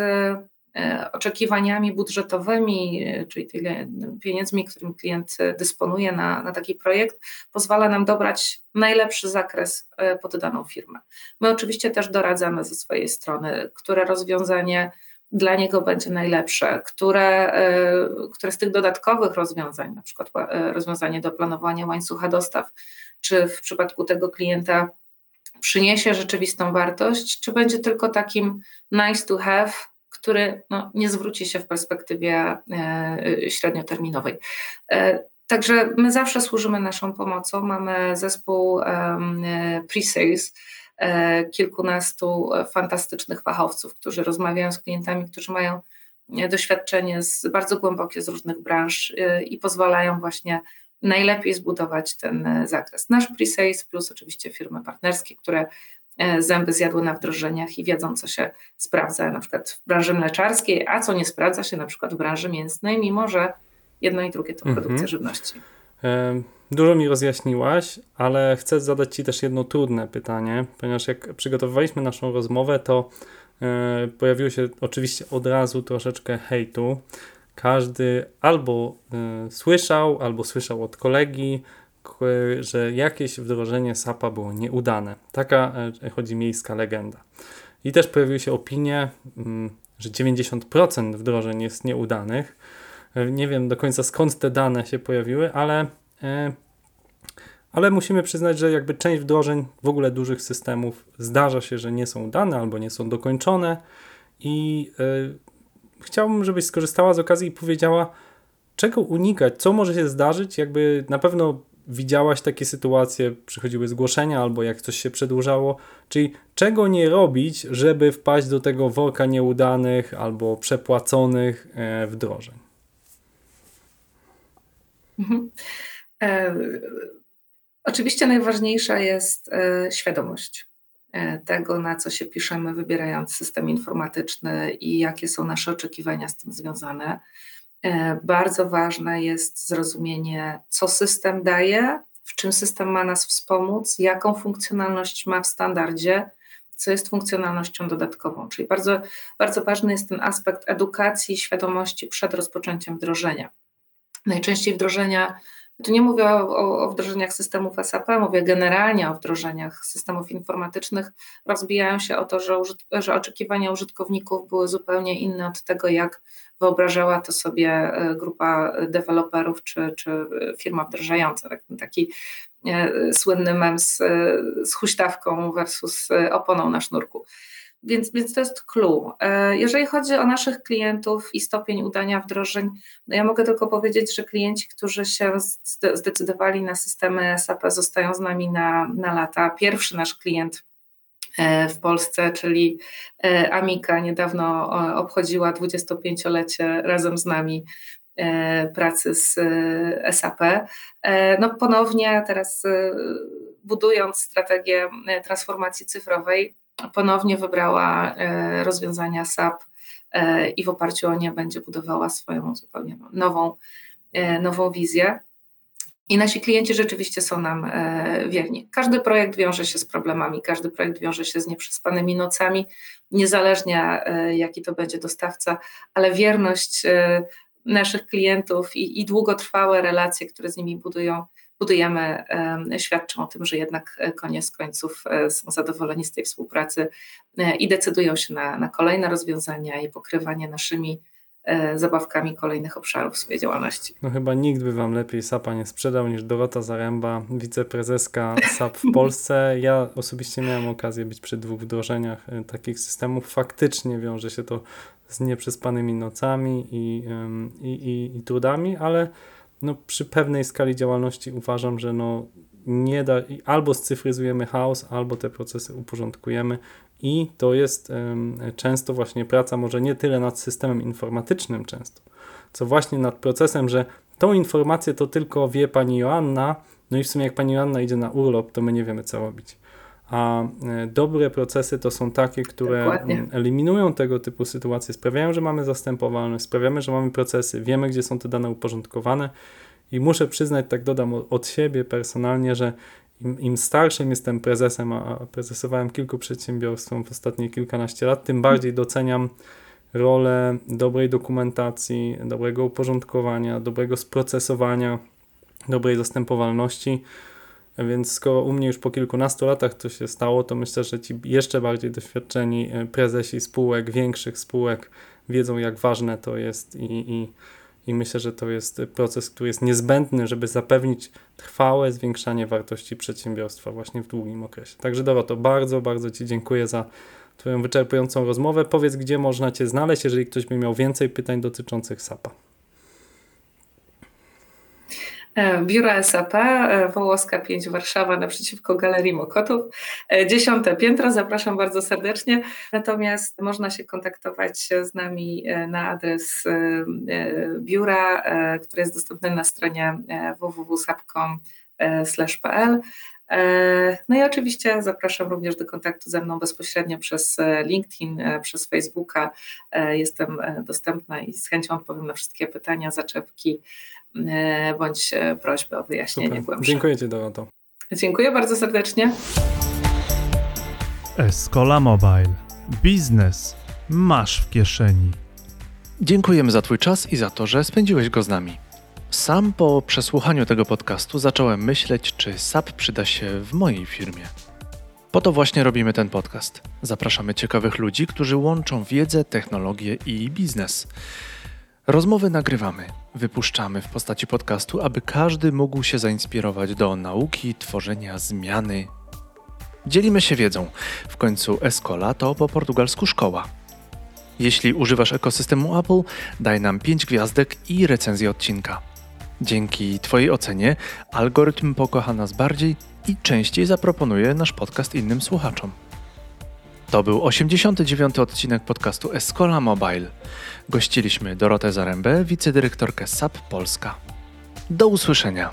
oczekiwaniami budżetowymi, czyli tyle pieniędzmi, którym klient dysponuje na, na taki projekt, pozwala nam dobrać najlepszy zakres pod daną firmę. My oczywiście też doradzamy ze swojej strony, które rozwiązanie dla niego będzie najlepsze, które, e, które z tych dodatkowych rozwiązań, na przykład e, rozwiązanie do planowania łańcucha dostaw, czy w przypadku tego klienta przyniesie rzeczywistą wartość, czy będzie tylko takim nice to have, który no, nie zwróci się w perspektywie e, średnioterminowej. Także my zawsze służymy naszą pomocą. Mamy zespół pre-sales, E, kilkunastu fantastycznych fachowców, którzy rozmawiają z klientami, którzy mają e, doświadczenie z, bardzo głębokie z różnych branż e, i pozwalają właśnie najlepiej zbudować ten zakres. Nasz pre-sales plus oczywiście firmy partnerskie, które zęby zjadły na wdrożeniach i wiedzą, co się sprawdza na przykład w branży mleczarskiej, a co nie sprawdza się na przykład w branży mięsnej, mimo że jedno i drugie to produkcja mhm. żywności. Dużo mi rozjaśniłaś, ale chcę zadać Ci też jedno trudne pytanie, ponieważ jak przygotowywaliśmy naszą rozmowę, to e, pojawiło się oczywiście od razu troszeczkę hejtu. Każdy albo e, słyszał, albo słyszał od kolegi, że jakieś wdrożenie SAP-a było nieudane. Taka e, chodzi miejska legenda. I też pojawiły się opinie, mm, że 90% wdrożeń jest nieudanych. Nie wiem do końca skąd te dane się pojawiły, ale ale musimy przyznać, że jakby część wdrożeń w ogóle dużych systemów zdarza się, że nie są dane albo nie są dokończone i y, chciałbym, żebyś skorzystała z okazji i powiedziała, czego unikać, co może się zdarzyć, jakby na pewno widziałaś takie sytuacje, przychodziły zgłoszenia albo jak coś się przedłużało, czyli czego nie robić, żeby wpaść do tego worka nieudanych albo przepłaconych e, wdrożeń. Mhm. E, oczywiście najważniejsza jest e, świadomość tego, na co się piszemy, wybierając system informatyczny i jakie są nasze oczekiwania z tym związane. Bardzo ważne jest zrozumienie, co system daje, w czym system ma nas wspomóc, jaką funkcjonalność ma w standardzie, co jest funkcjonalnością dodatkową. Czyli bardzo, bardzo ważny jest ten aspekt edukacji, świadomości przed rozpoczęciem wdrożenia. Najczęściej wdrożenia tu nie mówię o, o, wdrożeniach systemów SAP, mówię generalnie o wdrożeniach systemów informatycznych. Rozbijają się o to, że, że oczekiwania użytkowników były zupełnie inne od tego, jak wyobrażała to sobie e, grupa deweloperów czy, czy firma wdrażająca. Tak, taki e, słynny mem z, z huśtawką versus oponą na sznurku. Więc, więc to jest clue. E, jeżeli chodzi o naszych klientów i stopień udania wdrożeń, no ja mogę tylko powiedzieć, że klienci, którzy się zdecydowali na systemy SAP, zostają z nami na, na lata. Pierwszy nasz klient e, w Polsce, czyli e, Amika, niedawno obchodziła 25-lecie razem z nami pracy z SAP. No ponownie teraz budując strategię transformacji cyfrowej, ponownie wybrała e, rozwiązania SAP e, i w oparciu o nie będzie budowała swoją zupełnie nową, e, nową wizję. I nasi klienci rzeczywiście są nam wierni. Każdy projekt wiąże się z problemami, każdy projekt wiąże się z nieprzespanymi nocami, niezależnie jaki to będzie dostawca, ale wierność naszych klientów i, i długotrwałe relacje, które z nimi budują, budujemy, świadczą o tym, że jednak koniec końców są zadowoleni z tej współpracy i decydują się na, na kolejne rozwiązania i pokrywanie naszymi E, zabawkami kolejnych obszarów swojej działalności. No chyba nikt by Wam lepiej SAP-a nie sprzedał niż Dorota Zaręba, wiceprezeska SAP w Polsce. Ja osobiście miałem okazję być przy dwóch wdrożeniach e, takich systemów. Faktycznie wiąże się to z nieprzespanymi nocami i, i, i, i trudami, ale no, przy pewnej skali działalności uważam, że no, nie da, albo scyfryzujemy chaos, albo te procesy uporządkujemy i to jest często właśnie praca może nie tyle nad systemem informatycznym często, co właśnie nad procesem, że tą informację to tylko wie pani Joanna, no i w sumie jak pani Joanna idzie na urlop, to my nie wiemy co robić. A e, dobre procesy to są takie, które Dokładnie. eliminują tego typu sytuacje, sprawiają, że mamy zastępowalność, sprawiamy, że mamy procesy, wiemy, gdzie są te dane uporządkowane. I muszę przyznać, tak dodam od siebie personalnie, że im, im starszym jestem prezesem, a prezesowałem kilku przedsiębiorstwom w ostatnie kilkanaście lat, tym bardziej doceniam rolę dobrej dokumentacji, dobrego uporządkowania, dobrego sprocesowania, dobrej zastępowalności. Więc skoro u mnie już po kilkunastu latach to się stało, to myślę, że ci jeszcze bardziej doświadczeni e, prezesi spółek, większych spółek wiedzą, jak ważne to jest i, i i myślę, że to jest proces, który jest niezbędny, żeby zapewnić trwałe zwiększanie wartości przedsiębiorstwa właśnie w długim okresie. Także Doroto, bardzo, bardzo Ci dziękuję za Twoją wyczerpującą rozmowę. Powiedz, gdzie można Cię znaleźć, jeżeli ktoś by miał więcej pytań dotyczących SAP-a. E, biura SAP, e, Wołoska 5 Warszawa naprzeciwko Galerii Mokotów. E, dziesiąte piętro, zapraszam bardzo serdecznie. Natomiast można się kontaktować z nami na adres biura, który jest dostępny na stronie www.sapcom.pl. No i oczywiście zapraszam również do kontaktu ze mną bezpośrednio przez LinkedIn, przez Facebooka. Jestem dostępna i z chęcią odpowiem na wszystkie pytania, zaczepki E, bądź e, prośbę o wyjaśnienie Super. głębsze. Dziękuję Ci, Doroto. Dziękuję bardzo serdecznie. Escola Mobile. Biznes masz w kieszeni. Dziękujemy za Twój czas i za to, że spędziłeś go z nami. Sam po przesłuchaniu tego podcastu zacząłem myśleć, czy SAP przyda się w mojej firmie. Po to właśnie robimy ten podcast. Zapraszamy ciekawych ludzi, którzy łączą wiedzę, technologię i biznes. Rozmowy nagrywamy, wypuszczamy w postaci podcastu, aby każdy mógł się zainspirować do nauki, tworzenia zmiany. Dzielimy się wiedzą. W końcu Escola to po portugalsku szkoła. Jeśli używasz ekosystemu Apple, daj nam 5 gwiazdek i recenzję odcinka. Dzięki Twojej ocenie algorytm pokocha nas bardziej i częściej zaproponuje nasz podcast innym słuchaczom. To był 89. odcinek podcastu Escola Mobile. Gościliśmy Dorotę Zarębę, wicedyrektorkę SAP Polska. Do usłyszenia.